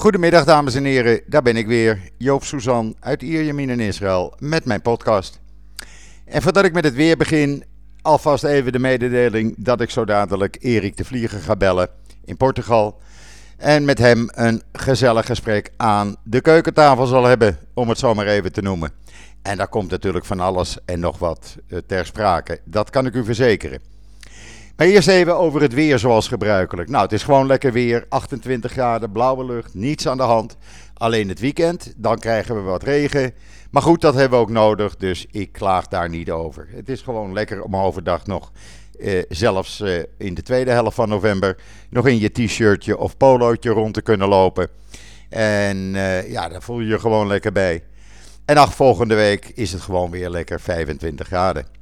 Goedemiddag dames en heren, daar ben ik weer, Joop Suzan uit Ierjemien in Israël met mijn podcast. En voordat ik met het weer begin, alvast even de mededeling dat ik zo dadelijk Erik de Vlieger ga bellen in Portugal. En met hem een gezellig gesprek aan de keukentafel zal hebben, om het zo maar even te noemen. En daar komt natuurlijk van alles en nog wat eh, ter sprake, dat kan ik u verzekeren. Maar eerst even over het weer zoals gebruikelijk. Nou, het is gewoon lekker weer. 28 graden, blauwe lucht, niets aan de hand. Alleen het weekend, dan krijgen we wat regen. Maar goed, dat hebben we ook nodig, dus ik klaag daar niet over. Het is gewoon lekker om overdag nog, eh, zelfs eh, in de tweede helft van november, nog in je t-shirtje of polootje rond te kunnen lopen. En eh, ja, daar voel je je gewoon lekker bij. En ach, volgende week is het gewoon weer lekker 25 graden.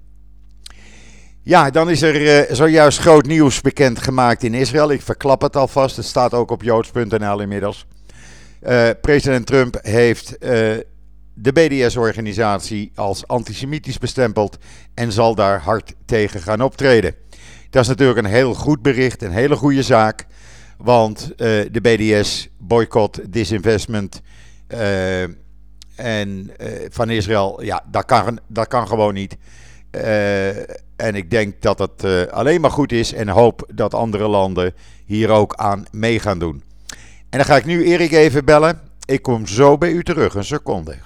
Ja, dan is er uh, zojuist groot nieuws bekend gemaakt in Israël. Ik verklap het alvast. Het staat ook op joods.nl inmiddels. Uh, president Trump heeft uh, de BDS-organisatie als antisemitisch bestempeld en zal daar hard tegen gaan optreden. Dat is natuurlijk een heel goed bericht, een hele goede zaak. Want de BDS, boycott, disinvestment en, van Israël, ja, dat kan, dat kan gewoon niet. En ik denk dat het uh, alleen maar goed is en hoop dat andere landen hier ook aan mee gaan doen. En dan ga ik nu Erik even bellen. Ik kom zo bij u terug, een seconde.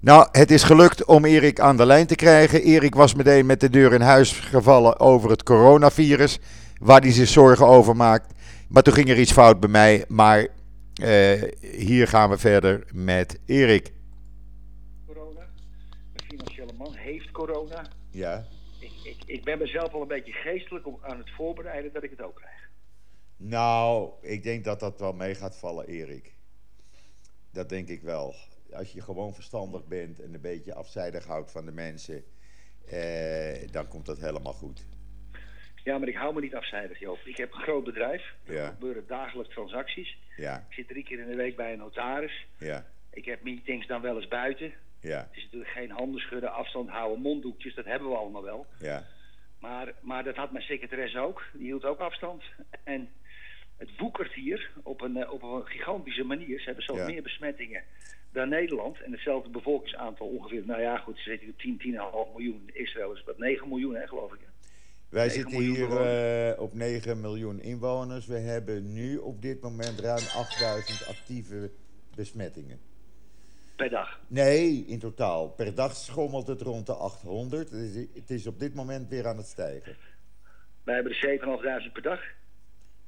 Nou, het is gelukt om Erik aan de lijn te krijgen. Erik was meteen met de deur in huis gevallen over het coronavirus, waar hij zich zorgen over maakt. Maar toen ging er iets fout bij mij, maar uh, hier gaan we verder met Erik. Corona, de financiële man heeft corona. Ja ik ben mezelf al een beetje geestelijk om aan het voorbereiden dat ik het ook krijg. Nou, ik denk dat dat wel mee gaat vallen, Erik. Dat denk ik wel. Als je gewoon verstandig bent en een beetje afzijdig houdt van de mensen, eh, dan komt dat helemaal goed. Ja, maar ik hou me niet afzijdig, Joop. Ik heb een groot bedrijf. Er Ja. gebeuren dagelijks transacties. Ja, Ik zit drie keer in de week bij een notaris. ja, Ik heb meetings dan wel eens buiten. Ja, Het is natuurlijk geen handen schudden, afstand houden, monddoekjes. Dat hebben we allemaal wel. ja. Maar, maar dat had mijn secretaresse ook. Die hield ook afstand. En het woekert hier op een, eh, op een gigantische manier. Ze hebben zo Ja. meer besmettingen dan Nederland. En hetzelfde bevolkingsaantal ongeveer. Nou ja, goed, ze zitten op 10, 10,5 miljoen. Israël is wat 9 miljoen, hè, geloof ik. Wij 9 zitten hier eh, op 9 miljoen inwoners. We hebben nu op dit moment ruim 8000 actieve besmettingen. Per dag. Nee, in totaal. Per dag schommelt het rond de 800. Het is, het is op dit moment weer aan het stijgen. Wij hebben er 7.500 per dag.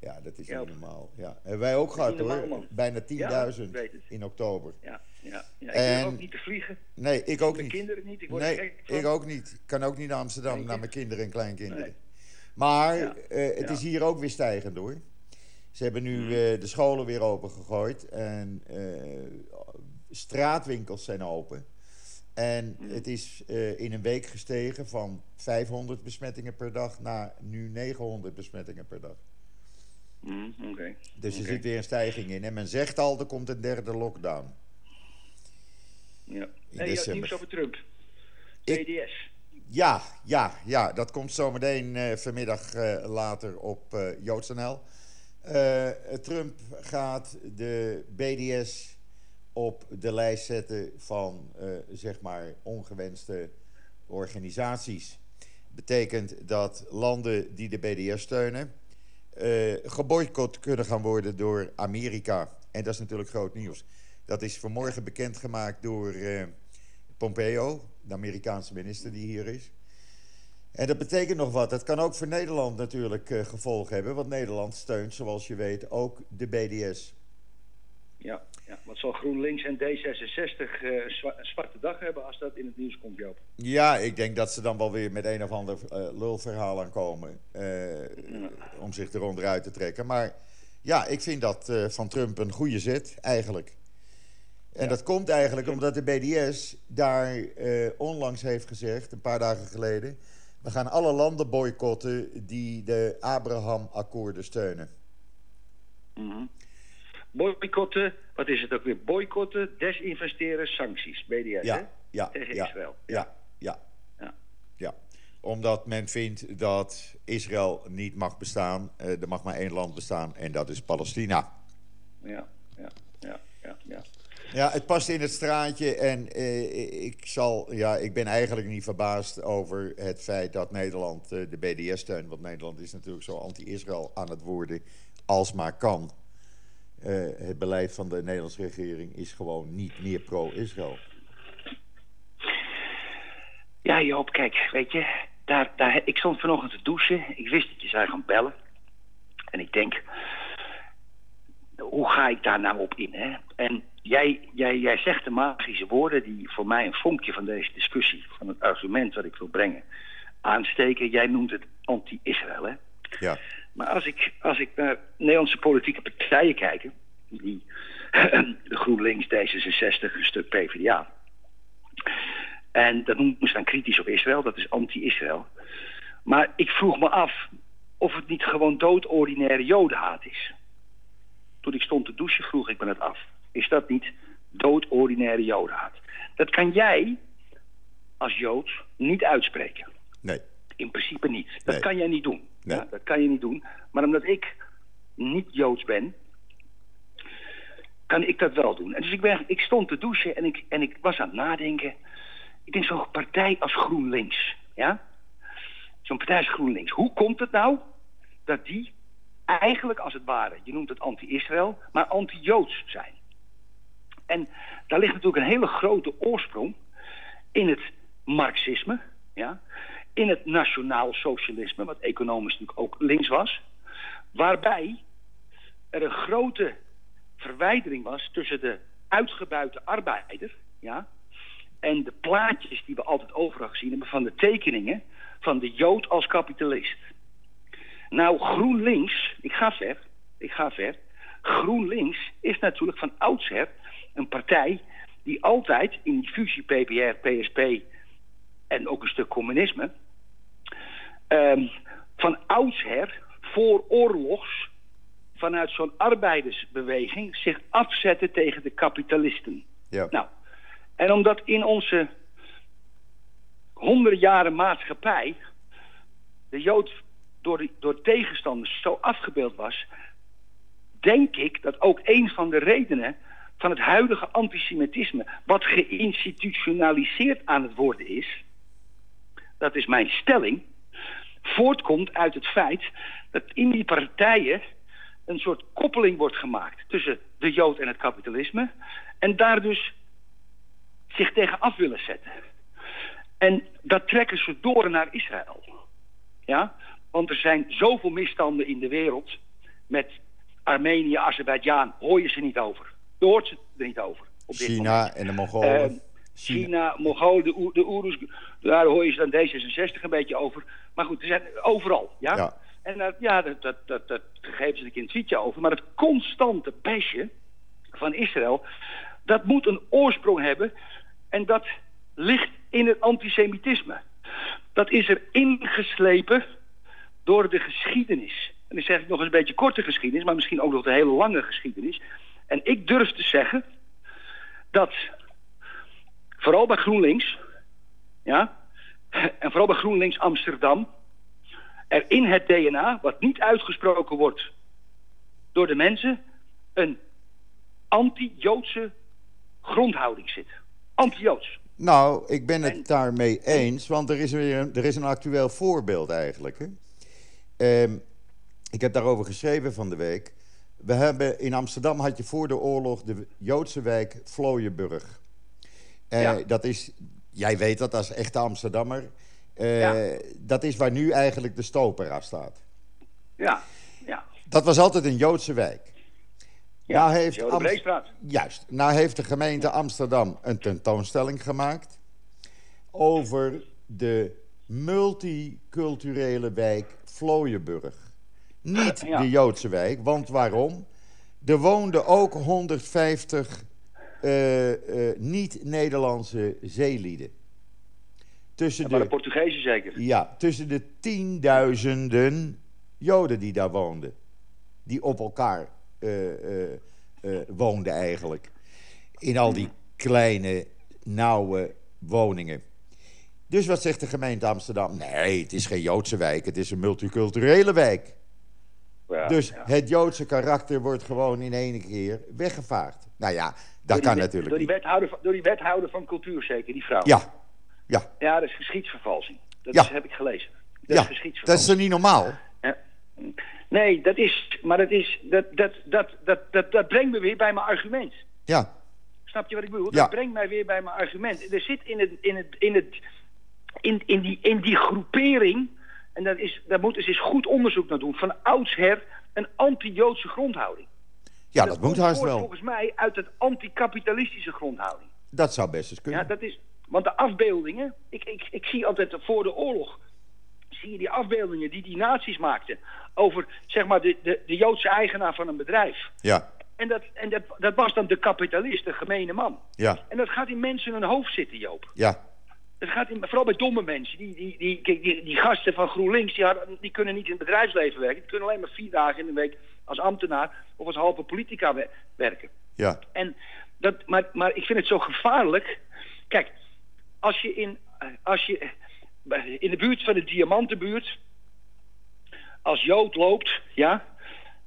Ja, dat is Ja. niet normaal. Ja. Hebben wij ook gehad normaal, hoor. man. Bijna Ja, 10.000 ik weet het. in oktober. Ja, ja. ja. Ik En- ook niet te vliegen. Nee, ik ook Mijn niet. kinderen niet. Ik word Nee, ik ook niet. Ik kan ook niet naar Amsterdam, Nee, naar mijn kinderen en kleinkinderen. Nee. Maar Ja. eh, het is hier ook weer stijgend hoor. Ze hebben nu Mhm. eh, de scholen weer opengegooid en eh, straatwinkels zijn open. En Mhm. het is eh, in een week gestegen van 500 besmettingen per dag naar nu 900 besmettingen per dag. Mm. Dus er Oké. zit weer een stijging in. En men zegt al, er komt een derde lockdown. Ja. In je had december. nieuws over Trump. BDS. Ja, ja, ja, dat komt zometeen eh vanmiddag eh, later op eh JoodsNL. Trump gaat de BDS op de lijst zetten van, eh, zeg maar, ongewenste organisaties. Betekent dat landen die de BDS steunen, eh geboycott kunnen gaan worden door Amerika. En dat is natuurlijk groot nieuws. Dat is vanmorgen bekendgemaakt door eh, Pompeo, de Amerikaanse minister die hier is. En dat betekent nog wat. Dat kan ook voor Nederland natuurlijk gevolgen hebben. Want Nederland steunt, zoals je weet, ook de BDS. Ja, ja. Wat zal GroenLinks en D66 eh, een zwa- een zwarte dag hebben als dat in het nieuws komt, Joop? Ja, ik denk dat ze dan wel weer met een of ander eh, lulverhaal aankomen. eh om zich eronder uit te trekken. Maar ja, ik vind dat van Trump een goede zet, eigenlijk. En dat komt eigenlijk omdat de BDS daar onlangs heeft gezegd, een paar dagen geleden. We gaan alle landen boycotten die de Abraham-akkoorden steunen. Mhm. Boycotten, wat is het ook weer? Boycotten, desinvesteren, sancties. BDS, hè? Ja, ja, Tegen ja, Israël. Ja, ja, Ja. ja. Omdat men vindt dat Israël niet mag bestaan. Eh, er mag maar één land bestaan en dat is Palestina. Ja, ja. Ja, het past in het straatje en eh, ik, zal, ja, ik ben eigenlijk niet verbaasd over het feit dat Nederland eh, de BDS steunt. Want Nederland is natuurlijk zo anti-Israël aan het worden als maar kan. Eh, het beleid van de Nederlandse regering is gewoon niet meer pro-Israël. Ja, Joop, kijk, weet je, daar, daar, ik stond vanochtend te douchen. Ik wist dat je zou gaan bellen. En ik denk, hoe ga ik daar nou op in? Hè? En jij, jij, jij zegt de magische woorden die voor mij een vonkje van deze discussie, van het argument wat ik wil brengen, aansteken. Jij noemt het anti-Israël, hè? Ja. Maar als ik, als ik naar Nederlandse politieke partijen kijk, die GroenLinks, D66, een stuk PvdA. En dat noemen ze dan kritisch op Israël, dat is anti-Israël. Maar ik vroeg me af of het niet gewoon doodordinaire jodenhaat is. Toen ik stond te douchen vroeg ik me het af. Is dat niet doodordinaire jodenhaat? Dat kan jij als Jood niet uitspreken. Nee. In principe niet. Dat Nee. kan jij niet doen. Nee. Ja, dat kan je niet doen. Maar omdat ik niet Joods ben, kan ik dat wel doen. En dus ik, ben, ik stond te douchen en ik, en ik was aan het nadenken. Ik denk zo'n partij als GroenLinks. Ja? Zo'n partij als GroenLinks. Hoe komt het nou dat die eigenlijk als het ware, je noemt het anti-Israël, maar anti-Joods zijn? En daar ligt natuurlijk een hele grote oorsprong in het marxisme, ja, in het nationaal socialisme, wat economisch natuurlijk ook links was, waarbij er een grote verwijdering was tussen de uitgebuite arbeider, ja, en de plaatjes die we altijd overal gezien hebben van de tekeningen van de Jood als kapitalist. Nou, GroenLinks, ik ga ver, ik ga ver. GroenLinks is natuurlijk van oudsher een partij die altijd in fusie PPR, PSP en ook een stuk communisme, ehm, van oudsher voor oorlogs vanuit zo'n arbeidersbeweging zich afzette tegen de kapitalisten. Ja. Nou, en omdat in onze honderden jaren maatschappij de Jood door, de, door tegenstanders zo afgebeeld was, denk ik dat ook een van de redenen van het huidige antisemitisme, wat geïnstitutionaliseerd aan het worden is, dat is mijn stelling, voortkomt uit het feit dat in die partijen een soort koppeling wordt gemaakt tussen de Jood en het kapitalisme en daar dus zich tegen af willen zetten. En dat trekken ze door naar Israël. Ja? Want er zijn zoveel misstanden in de wereld. Met Armenië, Azerbeidzjan hoor je ze niet over. Je hoort ze er niet over. Op dit moment. China en de Mongolen. Eh, China, Mongolen, de, de Oeroes, daar hoor je ze dan D66 een beetje over. Maar goed, er zijn overal, ja? Ja. En dat, ja, dat, dat, dat, dat geven ze een in het tweetje over. Maar het constante besje van Israël, dat moet een oorsprong hebben. En dat ligt in het antisemitisme. Dat is er ingeslepen door de geschiedenis. En dan zeg ik nog eens een beetje korte geschiedenis, maar misschien ook nog de hele lange geschiedenis. En ik durf te zeggen dat vooral bij GroenLinks, ja, en vooral bij GroenLinks Amsterdam, er in het DNA, wat niet uitgesproken wordt door de mensen, een anti-Joodse grondhouding zit. Anti-Joods. Nou, ik ben het daarmee eens, want er is, weer een, er is een actueel voorbeeld eigenlijk. Hè? Ehm, ik heb daarover geschreven van de week. We hebben in Amsterdam had je voor de oorlog de Joodse wijk Vlooienburg. Eh, Ja. Dat is, jij weet dat als echte Amsterdammer. Eh, Ja. Dat is waar nu eigenlijk de Stopera staat. Ja, ja. Dat was altijd een Joodse wijk. ja. Nou heeft Breestraat. Juist. Nou heeft de gemeente Amsterdam een tentoonstelling gemaakt over de multiculturele wijk Vlooienburg. Niet Ja. de Joodse wijk, want waarom? Er woonden ook 150 eh, eh, niet-Nederlandse zeelieden. Tussen Maar de de, Portugezen zeker. ja, tussen de tienduizenden Joden die daar woonden. Die op elkaar eh, eh, eh, woonden eigenlijk. In al die kleine, nauwe woningen. Dus wat zegt de gemeente Amsterdam? Nee, het is geen Joodse wijk, het is een multiculturele wijk. Ja, dus ja. het Joodse karakter wordt gewoon in één keer weggevaagd. Nou ja, dat die kan natuurlijk Door die, wethouder, van- door die wethouder van cultuur zeker, die vrouw. Ja, ja, Ja, dat is geschiedsvervalsing. Dat Ja. is, heb ik gelezen. Dat ja. is Dat is geschiedsvervalsing. toch niet normaal? Ja. Nee, dat is... Maar dat is... Dat, dat, dat, dat, dat, dat brengt me weer bij mijn argument. Ja, Snap je wat ik bedoel? Ja. Dat brengt mij weer bij mijn argument. Er zit in, het, in, het, in, het, in, in, die, in die groepering, en dat is, daar moeten ze eens goed onderzoek naar doen, van oudsher een anti-Joodse grondhouding. Ja dat moet haast wel. volgens mij uit het anti-kapitalistische grondhouding. Dat zou best eens Ja, kunnen. dat is, want de afbeeldingen, ik, ik, ik zie altijd voor de oorlog, zie je die afbeeldingen die die nazi's maakten over zeg maar de, de, de Joodse eigenaar van een bedrijf. Ja, En, dat, en dat, dat was dan de kapitalist, de gemene man. ja, En dat gaat in mensen hun hoofd zitten, Joop. ja, Dat gaat in, vooral bij domme mensen. Die, die, die, die gasten van GroenLinks, die, hadden, die kunnen niet in het bedrijfsleven werken. Die kunnen alleen maar vier dagen in de week als ambtenaar of als halve politica we- werken. ja, En dat, maar, maar ik vind het zo gevaarlijk. Kijk, als je in, eh, als je eh, in de buurt van de Diamantenbuurt als Jood loopt, ja,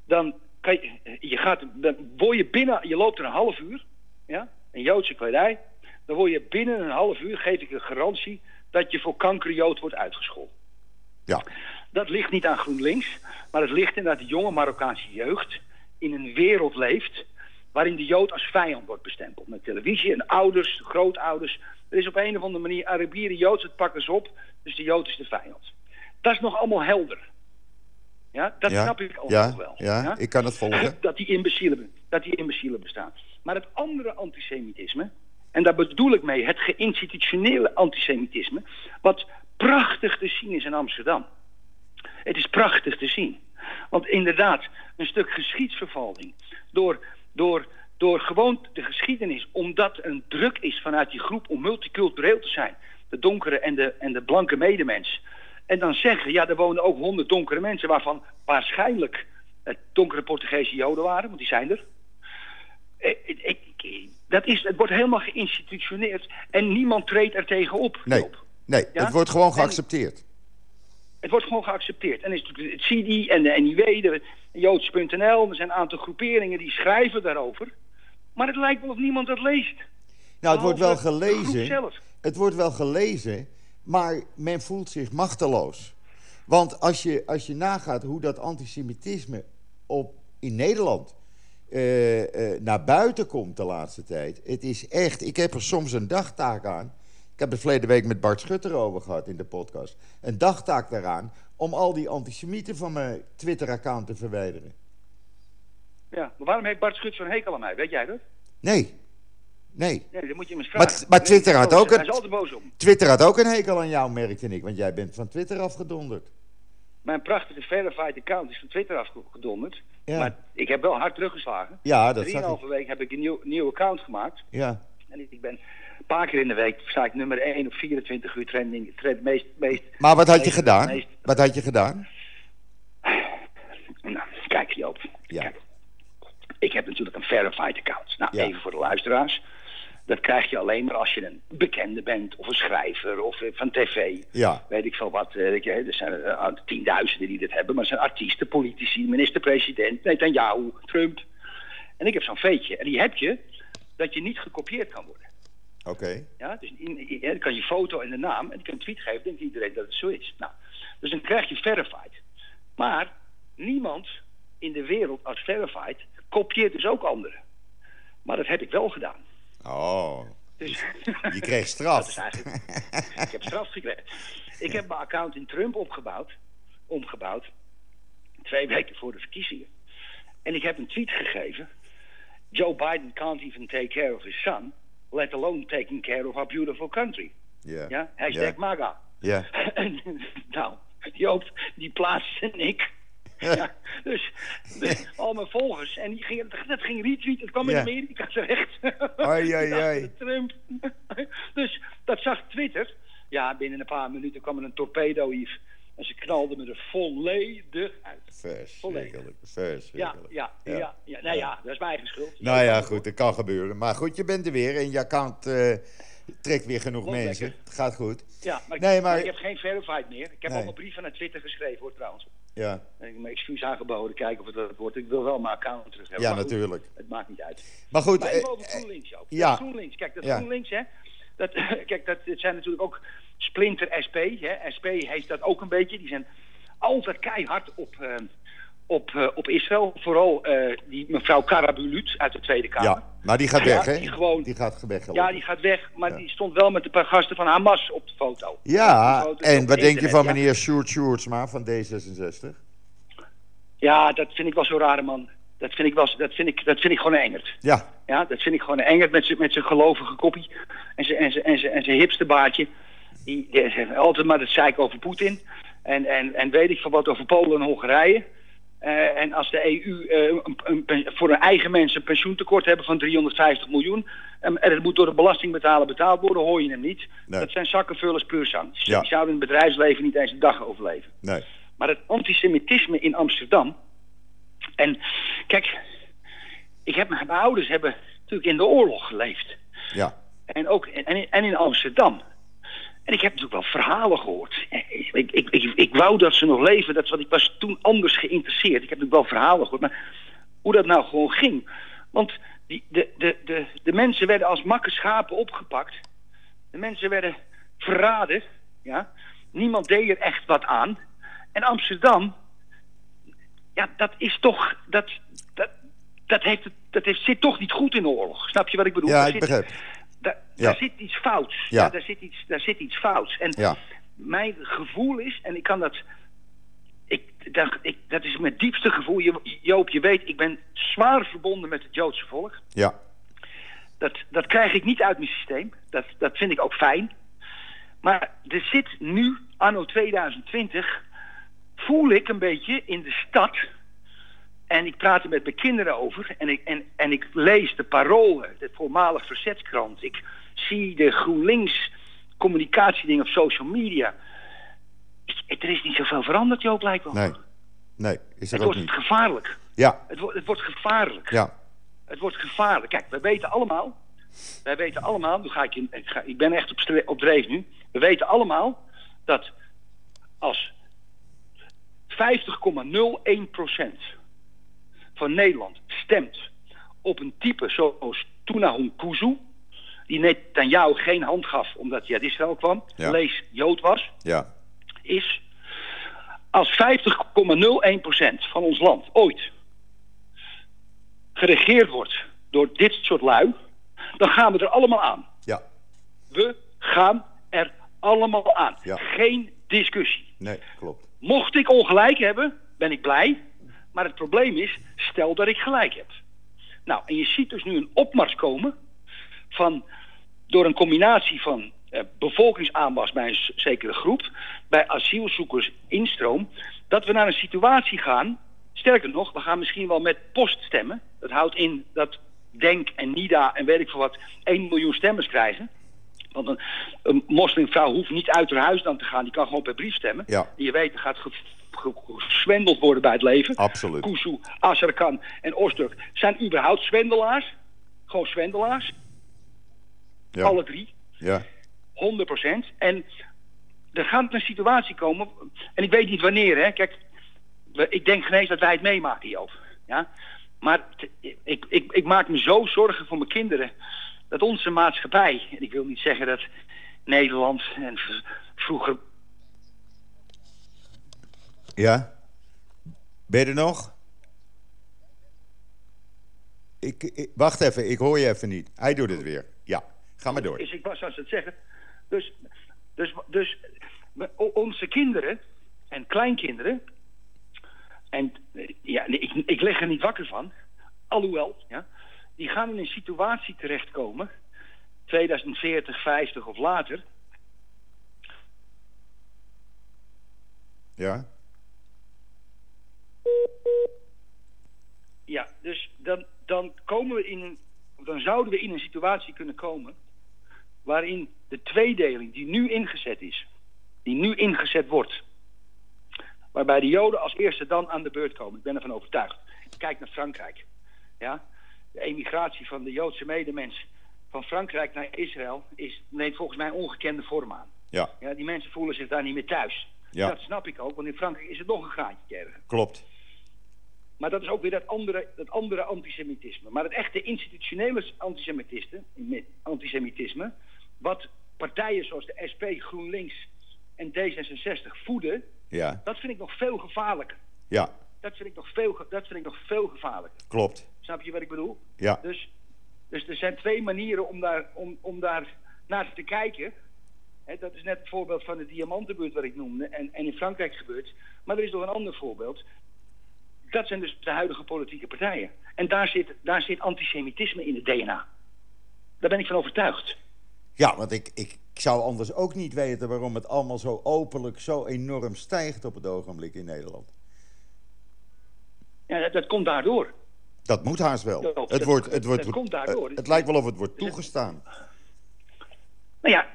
dan kan je, je gaat, dan word je binnen, je loopt er een half uur, ja, in Joodse kledij, dan word je binnen een half uur, geef ik een garantie, dat je voor kankerjood wordt uitgescholden. ja, Dat ligt niet aan GroenLinks, maar het ligt in dat de jonge Marokkaanse jeugd in een wereld leeft waarin de Jood als vijand wordt bestempeld. Met televisie en ouders, grootouders. Er is op een of andere manier Arabieren Joods, het pakken ze op, dus de Jood is de vijand. Dat is nog allemaal helder. Ja, dat ja, snap ik ja, nog wel. ja, ik kan het volgen. Dat die imbecielen, dat die imbecielen bestaan. Maar het andere antisemitisme, en daar bedoel ik mee het geïnstitutionele antisemitisme, wat prachtig te zien is in Amsterdam. Het is prachtig te zien. Want inderdaad, een stuk geschiedsvervalsing. Door, door, door gewoon de geschiedenis, omdat er een druk is vanuit die groep om multicultureel te zijn. De donkere en de, en de blanke medemens. En dan zeggen, ja, er wonen ook honderd donkere mensen, waarvan waarschijnlijk het donkere Portugese Joden waren, want die zijn er. Ik, ik, ik- dat is, het wordt helemaal geïnstitutioneerd en niemand treedt er tegen op. Nee, nee, Ja? het wordt gewoon geaccepteerd. Het wordt gewoon geaccepteerd. En is natuurlijk het CIDI en de NIW, de Joods.nl, er zijn een aantal groeperingen die schrijven daarover. Maar het lijkt wel of niemand dat leest. Nou, het wordt wel gelezen. Het wordt wel gelezen, maar men voelt zich machteloos. Want als je, als je nagaat hoe dat antisemitisme op, in Nederland eh, eh, naar buiten komt de laatste tijd. Het is echt, ik heb er soms een dagtaak aan. Ik heb het verleden week met Bart Schutter over gehad in de podcast. Een dagtaak daaraan om al die antisemieten van mijn Twitter-account te verwijderen. Ja, maar waarom heeft Bart Schut zo'n hekel aan mij? Weet jij dat? Nee, nee. Nee, dat moet je hem eens Maar- vragen. maar Twitter had ook Hij het- is altijd boos om. Twitter had ook een hekel aan jou, merkte ik. Want jij bent van Twitter afgedonderd. Mijn prachtige verified account is van Twitter afgedonderd. Ja. Maar ik heb wel hard teruggeslagen. Ja, dat Drieënhalve week heb ik een nieuw, nieuw account gemaakt. Ja, En ik ben een paar keer in de week sta ik nummer 1 op 24 uur trending. Trend, meest, meest, Maar wat had je meest- gedaan? meest- Wat had je gedaan? nou, kijk Joop. Ja. Kijk. Ik heb natuurlijk een verified account. Nou, Ja. even voor de luisteraars. Dat krijg je alleen maar als je een bekende bent, of een schrijver, of eh, van tv. Ja. Weet ik veel wat. eh, weet je, er zijn eh, tienduizenden die dit hebben, maar het zijn artiesten, politici, minister-president, Netanyahu, Trump. En ik heb zo'n veetje. En die heb je dat je niet gekopieerd kan worden. Oké. Ja, dus in, in- dan kan je foto en de naam en je kan een tweet geven, denkt iedereen dat het zo is. Nou, dus dan krijg je verified. Maar niemand in de wereld als verified kopieert dus ook anderen. Maar dat heb ik wel gedaan. Oh, Dus je kreeg dat straf. is eigenlijk, ik heb straf gekregen. Ik heb mijn account in Trump opgebouwd, omgebouwd, twee weken voor de verkiezingen. En ik heb een tweet gegeven. Joe Biden can't even take care of his son, let alone taking care of our beautiful country. Ja. Ja, hashtag. MAGA. Ja. Nou, Joop, die plaatste ik. Ja, dus, al mijn volgers. En die ging, dat ging retweet. Het kwam in. Amerika terecht. Ai, ai, ai. Trump. Dus dat zag Twitter. Ja, binnen een paar minuten kwam er een torpedo hier. En ze knalden me er volledig uit. Verschrikkelijk. Ja, Verschrikkelijk. ja, ja. ja, Nou ja, dat is mijn eigen schuld. Nou ja, goed, dat kan gebeuren. Maar goed, je bent er weer en je account eh, trekt weer genoeg mensen. Het gaat goed. Ja, maar, ik- Nee, maar maar- ik heb geen verified meer. Ik heb Nee. allemaal brieven naar Twitter geschreven hoor trouwens. Ja. En ik heb mijn excuus aangeboden, kijken of het dat wordt. Ik wil wel mijn account terug hebben. Ja, natuurlijk. Het maakt niet uit. Maar goed. Maar even over GroenLinks, ook. Ja. GroenLinks, kijk, dat GroenLinks, hè. Dat, kijk, dat, het zijn natuurlijk ook Splinter SP. Hè. SP heeft dat ook een beetje. Die zijn altijd keihard op, uh, op, uh, op Israël. Vooral uh, die mevrouw Karabulut uit de Tweede Kamer. Ja, maar die gaat weg, hè? Die, gewoon, die gaat weg. Ja, die gaat weg. Maar ja. die stond wel met een paar gasten van Hamas op de foto. Ja, foto en wat denk je van meneer Sjoerd Sjoerdsma van D66? Ja, dat vind ik wel zo raar, man. Dat vind ik, wel, dat vind ik, dat vind ik gewoon een engert. Ja. Ja, dat vind ik gewoon een engert met zijn met gelovige koppie. En zijn en zijn en en zijn hipsterbaardje. Die, altijd maar het zeik over Poetin. En, en, en weet ik van wat over Polen en Hongarije. Uh, en als de EU uh, een, een, voor een eigen mensen een pensioentekort hebben van 350 miljoen... en het moet door de belastingbetaler betaald worden, hoor je hem niet. Nee. Dat zijn zakkenvullers puur zang. Ja. Die zouden in het bedrijfsleven niet eens een dag overleven. Nee. Maar het antisemitisme in Amsterdam... En kijk, ik heb, mijn ouders hebben natuurlijk in de oorlog geleefd. Ja. En ook en, en in Amsterdam. En ik heb natuurlijk wel verhalen gehoord. Ik, ik, ik, ik, wou dat ze nog leven. Dat, wat ik was toen anders geïnteresseerd. Ik heb natuurlijk wel verhalen gehoord. Maar hoe dat nou gewoon ging. Want die, de, de, de, de mensen werden als makke schapen opgepakt. De mensen werden verraden. Ja? Niemand deed er echt wat aan. En Amsterdam, ja, dat is toch. Dat, dat, dat, heeft, dat heeft, zit toch niet goed in de oorlog. Snap je wat ik bedoel? Ja, ik begrijp. Daar, ja. daar zit iets fouts. Ja. daar, zit iets, daar zit iets fouts. En mijn gevoel is, en ik kan dat. Ik, dat, ik, dat is mijn diepste gevoel. Je, Joop, je weet, ik ben zwaar verbonden met het Joodse volk. Ja. Dat, dat krijg ik niet uit mijn systeem. Dat, dat vind ik ook fijn. Maar er zit nu, anno 2020, voel ik een beetje in de stad. En ik praat er met mijn kinderen over. En ik, en, en ik lees de parolen, de voormalig verzetskrant. Ik zie de GroenLinks communicatiedingen op social media. Er is niet zoveel veranderd, Joop, blijkbaar. Nee, nee is er het wordt gevaarlijk. Ja. Het, wordt het wordt gevaarlijk. Ja. Het wordt gevaarlijk. Kijk, wij weten allemaal... Wij weten allemaal... Nu ga ik, in, ik, ga, ik ben echt op, op dreef nu. We weten allemaal dat als 50,01% van Nederland stemt op een type zoals Tunahun Kuzu... die net aan jou geen hand gaf omdat hij uit Israël kwam... Ja. lees Jood was... Ja. is als 50,01% van ons land ooit geregeerd wordt door dit soort lui... dan gaan we er allemaal aan. Ja. We gaan er allemaal aan. Ja. Geen discussie. Nee, klopt. Mocht ik ongelijk hebben, ben ik blij. Maar het probleem is, stel dat ik gelijk heb. Nou, en je ziet dus nu een opmars komen van, door een combinatie van eh, bevolkingsaanwas bij een zekere groep, bij asielzoekers instroom, dat we naar een situatie gaan, sterker nog, we gaan misschien wel met post stemmen. Dat houdt in dat Denk en NIDA en weet ik veel wat 1 miljoen stemmers krijgen. Want een, een moslimvrouw hoeft niet uit haar huis dan te gaan. Die kan gewoon per brief stemmen. Ja. En je weet, er gaat geswendeld worden bij het leven. Absoluut. Kuzu, Azarkan en Osturk zijn überhaupt zwendelaars. Gewoon zwendelaars. Ja. Alle drie. Ja. 100%. En er gaat een situatie komen. En ik weet niet wanneer, hè. Kijk, ik denk geen eens dat wij het meemaken, Joop. Ja? Maar ik, ik, ik maak me zo zorgen voor mijn kinderen. Dat onze maatschappij, en ik wil niet zeggen dat Nederland en vroeger Ja? Ben je er nog? Ik, ik- wacht even, ik hoor je even niet. Hij doet het weer. Ga maar door. is, ik was als het zeggen. Dus, dus, dus onze kinderen en kleinkinderen. En ja, ik, ik leg er niet wakker van. Alhoewel, ja, die gaan in een situatie terechtkomen. 2040, 50 of later. Ja? Ja, dus dan, dan komen we in een. Dan zouden we in een situatie kunnen komen. Waarin de tweedeling die nu ingezet is. die nu ingezet wordt. waarbij de Joden als eerste dan aan de beurt komen. Ik ben ervan overtuigd. Kijk naar Frankrijk. Ja? De emigratie van de Joodse medemens van Frankrijk naar Israël is, neemt volgens mij ongekende vorm aan. Ja. Ja, die mensen voelen zich daar niet meer thuis. Ja. Dat snap ik ook, want in Frankrijk is het nog een graadje erger. Klopt. Maar dat is ook weer dat andere, dat andere antisemitisme. Maar het echte institutionele antisemitisme, antisemitisme, wat partijen zoals de SP, GroenLinks en D66 voeden, Ja, dat vind ik nog veel gevaarlijker. ja, Dat vind ik nog veel, dat vind ik nog veel gevaarlijker. klopt. Snap je wat ik bedoel? Ja, Dus, dus er zijn twee manieren om daar, om, om daar naar te kijken. Dat is net het voorbeeld van de diamantenbuurt wat ik noemde en, en in Frankrijk gebeurt. Maar er is nog een ander voorbeeld. Dat zijn dus de huidige politieke partijen. En daar zit, daar zit antisemitisme in het DNA. Daar ben ik van overtuigd. Ja want ik, ik zou anders ook niet weten waarom het allemaal zo openlijk, zo enorm stijgt op het ogenblik in Nederland. Ja, dat, dat komt daardoor. Dat moet haast wel. Het wordt, het, wordt, dat komt daardoor. het lijkt wel of het wordt toegestaan. Nou ja,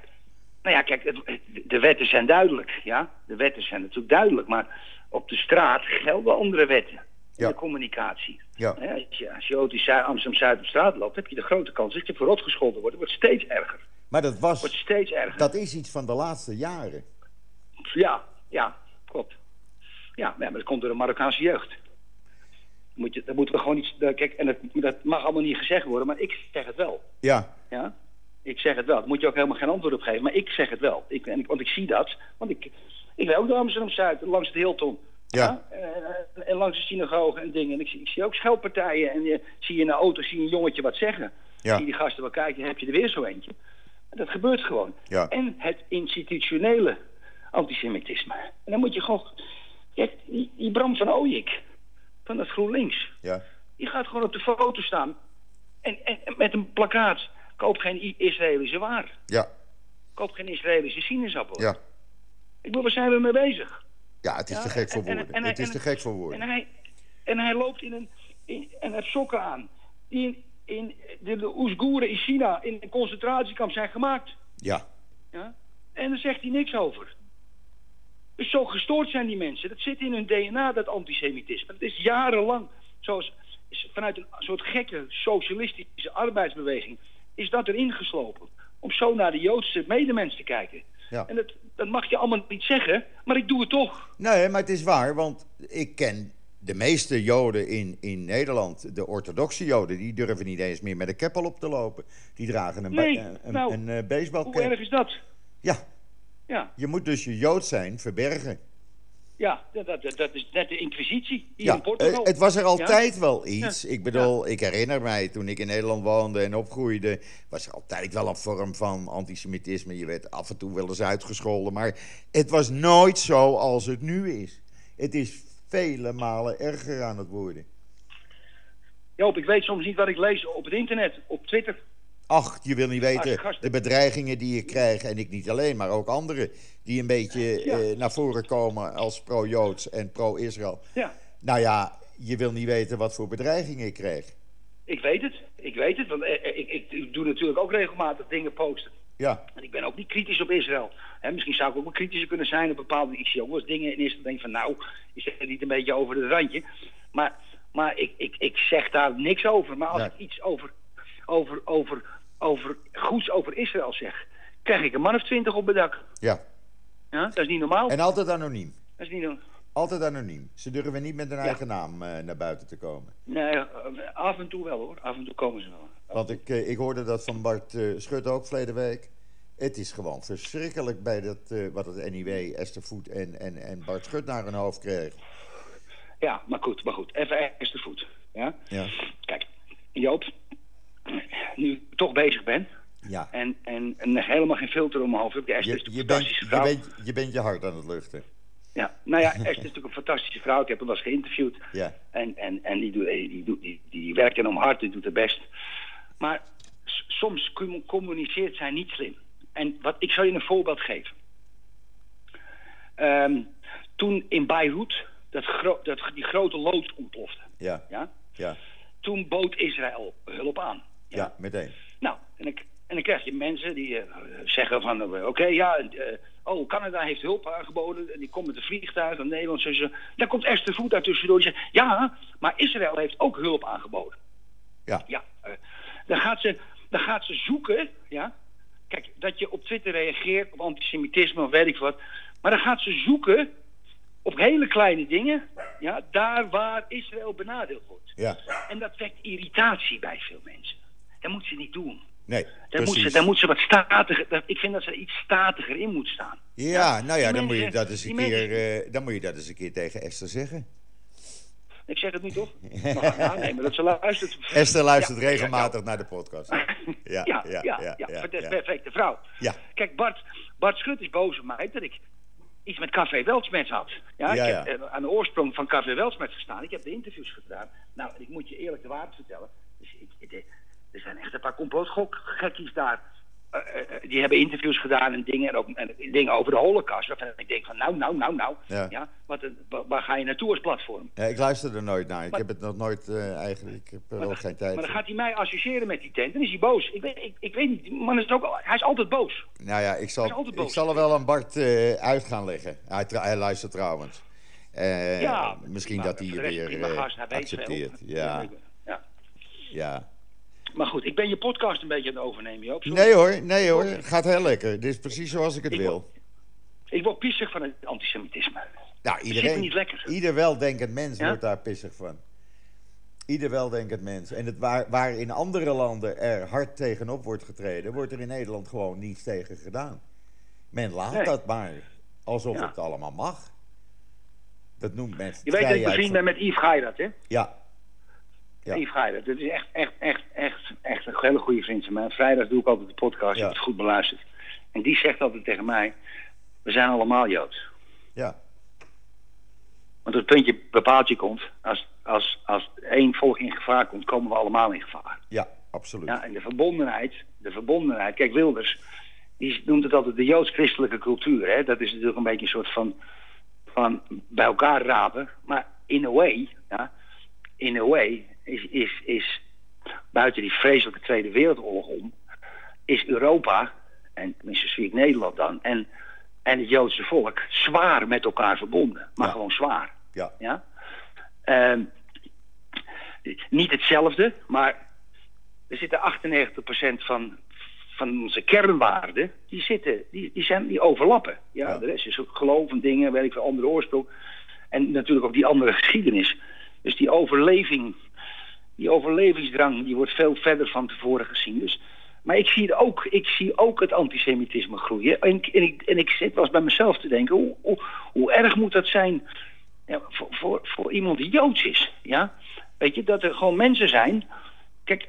nou ja kijk, het- de wetten zijn duidelijk. Ja? De wetten zijn natuurlijk duidelijk. Maar op de straat gelden andere wetten. In Ja. de communicatie. Ja. Als je, als je Zu- Amsterdam-Zuid op straat loopt, heb je de grote kans dat je verrot gescholden wordt. Het wordt steeds erger. Maar dat wordt was, steeds erger. dat is iets van de laatste jaren. Ja, ja, klopt. Ja, maar dat komt door de Marokkaanse jeugd. Moet je, dat moeten we gewoon iets. Kijk, en dat, dat mag allemaal niet gezegd worden, maar ik zeg het wel. Ja, Ja? Ik zeg het wel. Daar moet je ook helemaal geen antwoord op geven. Maar ik zeg het wel. Ik, en ik, want ik zie dat. Want ik, ik ben ook door Amsterdam-Zuid, langs het Hilton. Ja. En, en- en langs de synagoge en dingen. En ik, zie- ik zie ook scheldpartijen. En je, zie je in de auto zie je een jongetje wat zeggen. Ja. Zie die gasten wel kijken, heb je er weer zo eentje. En dat gebeurt gewoon. Ja. En het institutionele antisemitisme. En dan moet je gewoon... Kijk, die, die Bram van Ooyik, van het GroenLinks... ja, die gaat gewoon op de foto staan. En, en, en met een plakkaat. Koop geen Israëlische waar. ja, Koop geen Israëlische sinaasappel. ja. Ik bedoel, waar zijn we mee bezig? Ja, het is Ja, te gek voor en- en- woorden. en- Het is en- te gek voor En woorden. hij, en hij loopt in een... In, en heeft sokken aan. Die in, de, de Oeigoeren in China in een concentratiekamp zijn gemaakt. Ja, Ja? En daar zegt hij niks over. Dus zo gestoord zijn die mensen. Dat zit in hun DNA, dat antisemitisme. Dat is jarenlang, zoals vanuit een soort gekke socialistische arbeidsbeweging, is dat erin geslopen. Om zo naar de Joodse medemens te kijken. Ja. En dat, dat mag je allemaal niet zeggen, maar ik doe het toch. nee, maar het is waar, want ik ken de meeste Joden in, in Nederland, de orthodoxe Joden, die durven niet eens meer met een keppel op te lopen. Die dragen een, Nee, ba- een, nou, een, eh, Hoe baseballcap. erg is dat? Ja, Ja, je moet dus je Jood zijn verbergen. ja dat, dat, dat is net de inquisitie hier Ja, in Portugal. eh, het was er altijd wel iets. Ja. Ik bedoel, ik herinner mij toen ik in Nederland woonde en opgroeide, was er altijd wel een vorm van antisemitisme. Je werd af en toe wel eens uitgescholden, maar het was nooit zo als het nu is. Het is vele malen erger aan het worden. Joop, ik weet soms niet wat ik lees op het internet, op Twitter. Ach, je wil niet Als weten, de bedreigingen die je krijgt, en ik niet alleen, maar ook anderen, die een beetje Ja. eh, naar voren komen als pro-Joods en pro-Israël. Ja, Nou ja, je wil niet weten wat voor bedreigingen ik krijg. Ik weet het, ik weet het, want eh, eh, ik, ik, ik doe natuurlijk ook regelmatig dingen posten. Ja, En ik ben ook niet kritisch op Israël. Hè, misschien zou ik ook wel kritischer kunnen zijn op bepaalde wel eens dingen in eerste denk van nou, is het niet een beetje over het randje. Maar, maar ik, ik, ik zeg daar niks over. Maar als ik iets over, over, over, over goeds over Israël zeg, krijg ik een man of twintig op mijn dak. ja. Ja, dat is niet normaal. En altijd anoniem. Dat is niet normaal. Altijd anoniem. Ze durven niet met hun eigen naam eh, naar buiten te komen. Nee, eh, af en toe wel hoor. Af en toe komen ze wel. Want ik, eh, ik hoorde dat van Bart eh Schut ook verleden week. Het is gewoon verschrikkelijk bij dat, eh, wat het NIW, Esther Voet en, en, en Bart Schut naar hun hoofd kreeg. Ja, maar goed, maar goed. Even de voet. Ja? Ja. Kijk, Joop, nu ik toch bezig ben Ja. en, en, en helemaal geen filter om mijn hoofd Esther Je, is je, een bent, fantastische je, vrouw. bent, je bent je hart aan het luchten. Ja, nou ja, Esther is natuurlijk een fantastische vrouw. Ik heb hem wel eens geïnterviewd. Ja. En, en, en die, doet, die, doet, die, die werkt enorm hard, die doet het best. Maar soms com- communiceert zij niet slim. En wat, ik zal je een voorbeeld geven. Ehm, toen in Beirut dat, gro- dat die grote loods ontplofte. Ja. Ja? Ja. Toen bood Israël hulp aan. Ja, meteen. Nou, en, ik, en dan krijg je mensen die eh, zeggen van... eh, oké, ja, eh, oh, Canada heeft hulp aangeboden... en die komt met een vliegtuig en Nederland... Zo, zo. Daar komt Esther Voet daar tussendoor die zegt... ja, maar Israël heeft ook hulp aangeboden. Ja. Ja, dan, gaat ze, dan gaat ze zoeken, ja... Kijk, dat je op Twitter reageert op antisemitisme of weet ik wat... Maar dan gaat ze zoeken op hele kleine dingen, ja, daar waar Israël benadeeld wordt. Ja, En dat wekt irritatie bij veel mensen. Dat moet ze niet doen. nee, Daar moet, ze, daar moet ze wat statiger. Ik vind dat ze er iets statiger in moet staan. Ja, nou ja, dan moet je dat eens een keer, mensen- eh, dan moet je dat eens een keer tegen Esther zeggen. Ik zeg het niet toch? Maar ga aannemen dat ze luistert. Esther luistert Ja, ja, regelmatig naar de podcast. Ja, Ja, ja, ja, ja, perfecte vrouw. Ja. Kijk, Bart, Bart Schut is boos op mij dat ik iets met Café Weltsmets had. Ja, Ja, ik heb eh, aan de oorsprong van Café Weltsmets gestaan. Ik heb de interviews gedaan. Nou, ik moet je eerlijk de waarheid vertellen. Dus ik, er zijn echt een paar complotgekkies daar. Eh, eh, die hebben interviews gedaan en dingen, en ook, en dingen over de holocaust. Waarvan ik denk van, nou, nou, nou, nou. Ja. Ja. wat waar ga je naartoe als platform? Ja, ik luister er nooit naar. Ik Maar- heb het nog nooit eh, eigenlijk. Ik heb er dan- geen tijd Maar dan gaat hij mij associëren met die tent en is hij boos. Ik weet, ik, ik weet niet, die man is ook, hij is altijd boos. Nou ja, ik zal, ik zal er wel aan Bart uit gaan leggen. Hij, hij luistert trouwens. Ja, misschien dat hij je weer accepteert. Ja, ja. Ja. Maar goed, ik ben je podcast een beetje aan het overnemen, Joop. Sorry. Nee hoor, nee hoor. Gaat heel lekker. Dit is precies zoals ik het Ik wil. Ik word pissig van het antisemitisme. Nou, zit iedereen. niet lekker. Ieder weldenkend mens Ja? wordt daar pissig van. Ieder weldenkend mens. En het waar, waar in andere landen er hard tegenop wordt getreden, wordt er in Nederland gewoon niets tegen gedaan. Men laat Nee. dat maar. Alsof Ja. het allemaal mag. Dat noemt men Je weet dat ik bevriend ben met Yves Geirat, hè? Ja, Ja. Yves Geirat. Dat is echt, echt, echt, echt, echt een hele goede vriend van mij. Vrijdag doe ik altijd de podcast, ik heb het goed beluisterd. En die zegt altijd tegen mij, we zijn allemaal Joods. ja, Want het puntje bepaalt je komt, als, als, als één volk in gevaar komt, komen we allemaal in gevaar. ja, absoluut. Ja, en de verbondenheid, de verbondenheid. Kijk, Wilders, die noemt het altijd de joods-christelijke cultuur. Hè? Dat is natuurlijk een beetje een soort van, van bij elkaar rapen. Maar in a way, ja, in a way, is, is, is buiten die vreselijke Tweede Wereldoorlog om, is Europa, en tenminste zie ik Nederland dan, en, en het Joodse volk zwaar met elkaar verbonden. Maar Ja. gewoon zwaar. Ja, Ja? Ehm, niet hetzelfde, maar er zitten 98% van, van onze kernwaarden, die, zitten, die, die, zijn, die overlappen. Ja, Ja. De rest is ook geloof en dingen, weet ik veel, andere oorsprong. En natuurlijk ook die andere geschiedenis. Dus die overleving, die overlevingsdrang, die wordt veel verder van tevoren gezien. Dus, maar ik zie, het ook, ik zie ook het antisemitisme groeien. En, ik- en, ik, en ik zit wel eens bij mezelf te denken, hoe, hoe, hoe erg moet dat zijn ja, voor, voor, voor iemand die Joods is. Ja? Weet je, dat er gewoon mensen zijn. Kijk,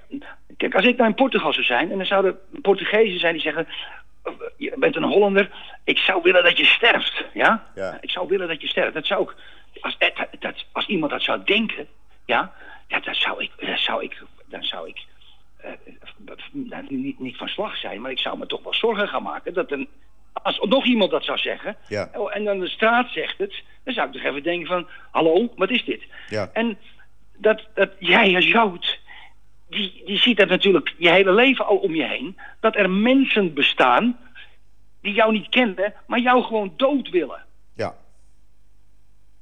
kijk, als ik nou in Portugal zou zijn en er zouden Portugezen zijn die zeggen: "Eh, Je bent een Hollander, ik zou willen dat je sterft. Ja? Ja. Ik zou willen dat je sterft. Dat zou ik, als, eh, dat- als iemand dat zou denken, ja, ja dat zou ik, dat zou ik, dan zou ik eh, nou, niet, niet van slag zijn, maar ik zou me toch wel zorgen gaan maken dat een, als nog iemand dat zou zeggen, Ja. oh, en dan de straat zegt het, dan zou ik toch even denken van, hallo, wat is dit? ja, En dat, dat jij als Jood, die, die ziet dat natuurlijk je hele leven al om je heen, dat er mensen bestaan die jou niet kennen, maar jou gewoon dood willen.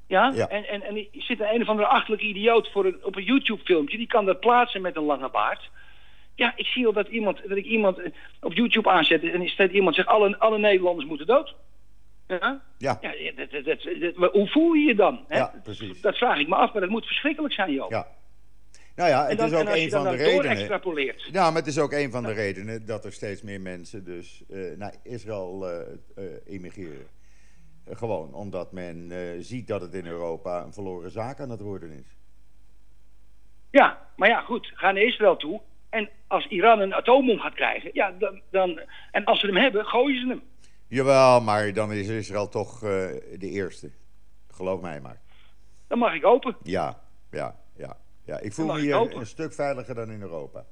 Ja. En, en, en er zit een, een of andere achterlijke idioot voor een, op een YouTube-filmpje. Die kan dat plaatsen met een lange baard. Ja, ik zie al dat, iemand, dat ik iemand eh, op YouTube aanzet en staat iemand zegt: alle, alle Nederlanders moeten dood. Ja? ja, Ja, dat, dat, hoe voel je je dan? Hè? Ja, precies. Dat vraag ik me af, maar dat moet verschrikkelijk zijn, joh. ja. Nou ja, het dan, is ook een van de redenen. Ja, maar het is ook een van de redenen dat er steeds meer mensen dus eh, naar Israël eh, eh, immigreren. Gewoon omdat men eh, ziet dat het in Europa een verloren zaak aan het worden is. Ja, maar ja, goed. Ga naar Israël toe. En als Iran een atoombom gaat krijgen, ja, dan, dan, en als ze hem hebben, gooien ze hem. Jawel, maar dan is Israël toch eh, de eerste. Geloof mij maar. Dan mag ik open. Ja, ja, ja. ja. Ik voel me hier een stuk veiliger dan in Europa.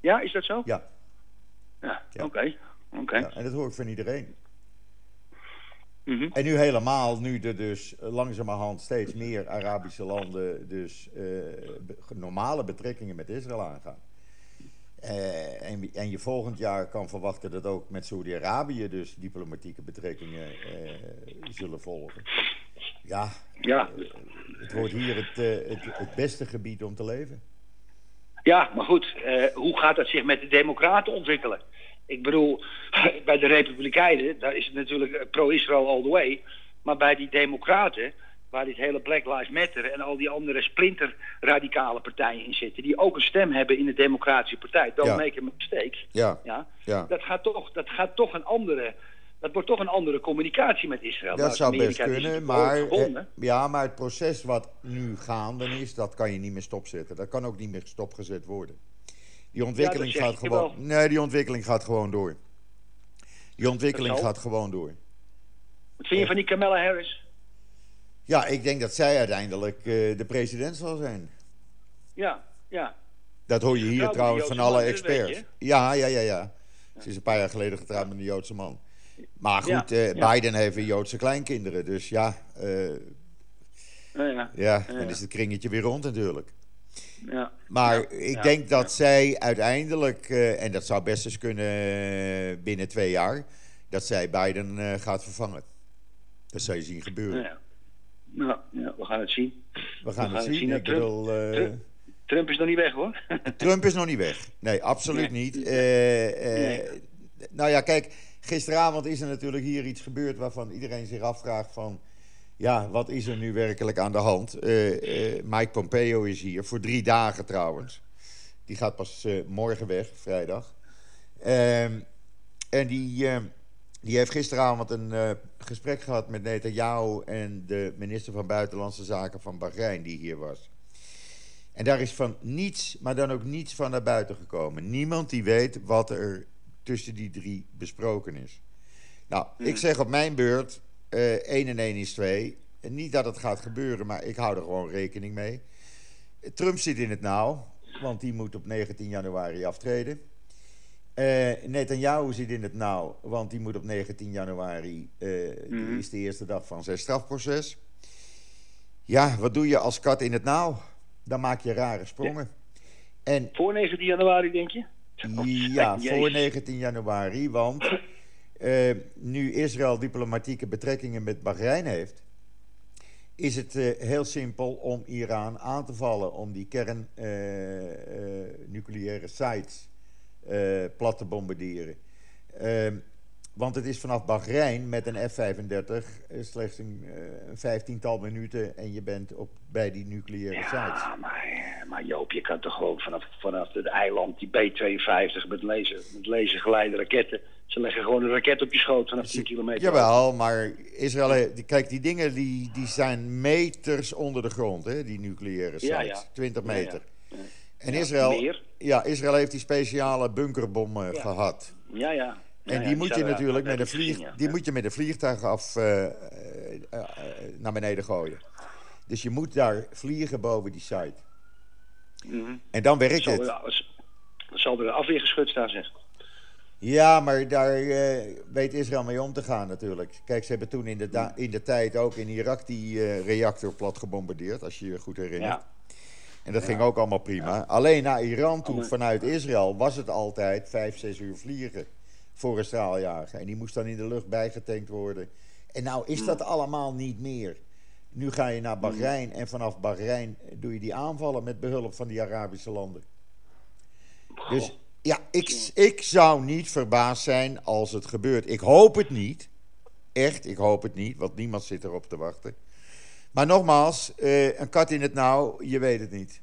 Ja, is dat zo? Ja, Ja, Ja. oké. Oké. ja. en dat hoor ik van iedereen. Mhm. En nu helemaal, nu er dus langzamerhand steeds meer Arabische landen dus eh, be- normale betrekkingen met Israël aangaan. Eh, en, en je volgend jaar kan verwachten dat ook met Saudi-Arabië dus diplomatieke betrekkingen eh, zullen volgen. Ja, Ja. het wordt hier het, het, het beste gebied om te leven. ja, maar goed. hoe gaat dat zich met de democraten ontwikkelen? Ik bedoel, bij de Republikeinen, daar is het natuurlijk eh, pro-Israël all the way. Maar bij die Democraten, waar dit hele Black Lives Matter en al die andere splinterradicale partijen in zitten, die ook een stem hebben in de Democratische Partij, don't Ja. make a mistake. Ja, Ja, ja. Dat, gaat toch, dat gaat toch een andere. Dat wordt toch een andere communicatie met Israël. Dat Nou, zou best Amerika kunnen, maar, eh, ja, maar het proces wat nu gaande is, dat kan je niet meer stopzetten. Dat kan ook niet meer stopgezet worden. Die ontwikkeling Ja, gaat gewoon. Nee, die ontwikkeling gaat gewoon door. Die ontwikkeling gaat gewoon door. Wat vind je van die Kamala Harris? Ja, ik denk dat zij uiteindelijk eh, de president zal zijn. Ja, ja. Dat hoor je hier trouwens een van alle weet experts. Ja, ja, ja, ja. Ze is een paar jaar geleden getrouwd met een Joodse man. Maar goed, Ja, eh, ja. Biden heeft weer Joodse kleinkinderen. Dus ja, eh, Ja, ja. ja, dan is het kringetje weer rond natuurlijk. Ja. Maar Ja, ik denk dat zij uiteindelijk, eh, en dat zou best eens kunnen eh, binnen twee jaar, dat zij Biden eh, gaat vervangen. Dat zou je zien gebeuren. Ja. Nou, ja, we gaan het zien. We gaan We het zien. Ik Trump, bedoel, Trump, Trump is nog niet weg hoor. Trump is nog niet weg. Nee, absoluut Nee. niet. Nee. Nou ja, kijk, gisteravond is er natuurlijk hier iets gebeurd waarvan iedereen zich afvraagt van... Ja, wat is er nu werkelijk aan de hand? Eh, Mike Pompeo is hier, voor drie dagen trouwens. Die gaat pas eh, morgen weg, vrijdag. Ehm, en die, die heeft gisteravond een gesprek gehad met Netanyahu en de minister van Buitenlandse Zaken van Bahrein, die hier was. En daar is van niets, maar dan ook niets van naar buiten gekomen. Niemand die weet wat er tussen die drie besproken is. Nou, ik zeg op mijn beurt, 1 en 1 is 2. En niet dat het gaat gebeuren, maar ik hou er gewoon rekening mee. Trump zit in het nauw, want die moet op 19 januari aftreden. Eh Netanyahu zit in het nauw, want die moet op 19 januari, eh die Mhm. is de eerste dag van zijn strafproces. Ja, wat doe je als kat in het nauw? Dan maak je rare sprongen. En Voor 19 januari denk je? ja, Jezus. voor 19 januari, want eh, nu Israël diplomatieke betrekkingen met Bahrein heeft, is het eh, heel simpel om Iran aan te vallen, om die kernnucleaire sites eh, plat te bombarderen. Ehm, want het is vanaf Bahrein met een F-35 eh, slechts een, vijftiental minuten en je bent op, bij die nucleaire sites. Ja, maar, maar Joop, je kan toch gewoon vanaf, vanaf het eiland, die B-52 met laser, met lasergeleide raketten. Ze leggen gewoon een raket op je schoot vanaf 10 kilometer. Jawel, maar Israël, die- kijk, die dingen die, die zijn meters onder de grond, hè, die nucleaire sites. Ja, ja. 20 Ja, ja. meter. Ja. En Israël, meer. ja, Israël heeft die speciale bunkerbommen gehad. Ja, ja. En die moet je natuurlijk met een, vlieg, die moet je met een vliegtuig af eh, eh, eh, naar beneden gooien. Dus je moet daar vliegen boven die site. Mhm. En dan werkt Zal het. er, zal er een afweergeschut staan, zeg. Ja, maar daar eh, weet Israël mee om te gaan natuurlijk. Kijk, ze hebben toen in de, da- in de tijd ook in Irak die eh, reactor plat gebombardeerd, als je je goed herinnert. Ja. En dat ging ook allemaal prima. Alleen naar Iran toe, vanuit Israël, was het altijd vijf, zes uur vliegen voor een straaljager. En die moest dan in de lucht bijgetankt worden. En nou is dat allemaal niet meer. Nu ga je naar Bahrein en vanaf Bahrein doe je die aanvallen met behulp van die Arabische landen. Dus ja, ik, ik zou niet verbaasd zijn als het gebeurt. Ik hoop het niet. Echt, ik hoop het niet, want niemand zit erop te wachten. Maar nogmaals, eh, een kat in het nauw, je weet het niet.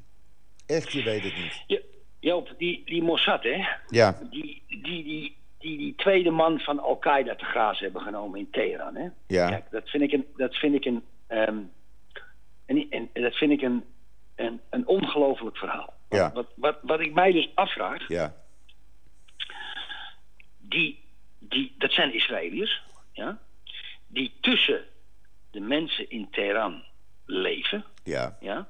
Echt, je weet het niet. Ja, Joop, die, die Mossad, hè? Ja, Die, die, die, die, die tweede man van Al-Qaeda te grazen hebben genomen in Teheran, hè? ja, Kijk, dat vind ik een, dat vind ik een, ehm, en, en, dat vind ik een, een, een ongelooflijk verhaal. Ja. Wat, wat, wat ik mij dus afvraag, ja, die, die, dat zijn Israëliërs, ja, die tussen de mensen in Teheran leven, ja, ja,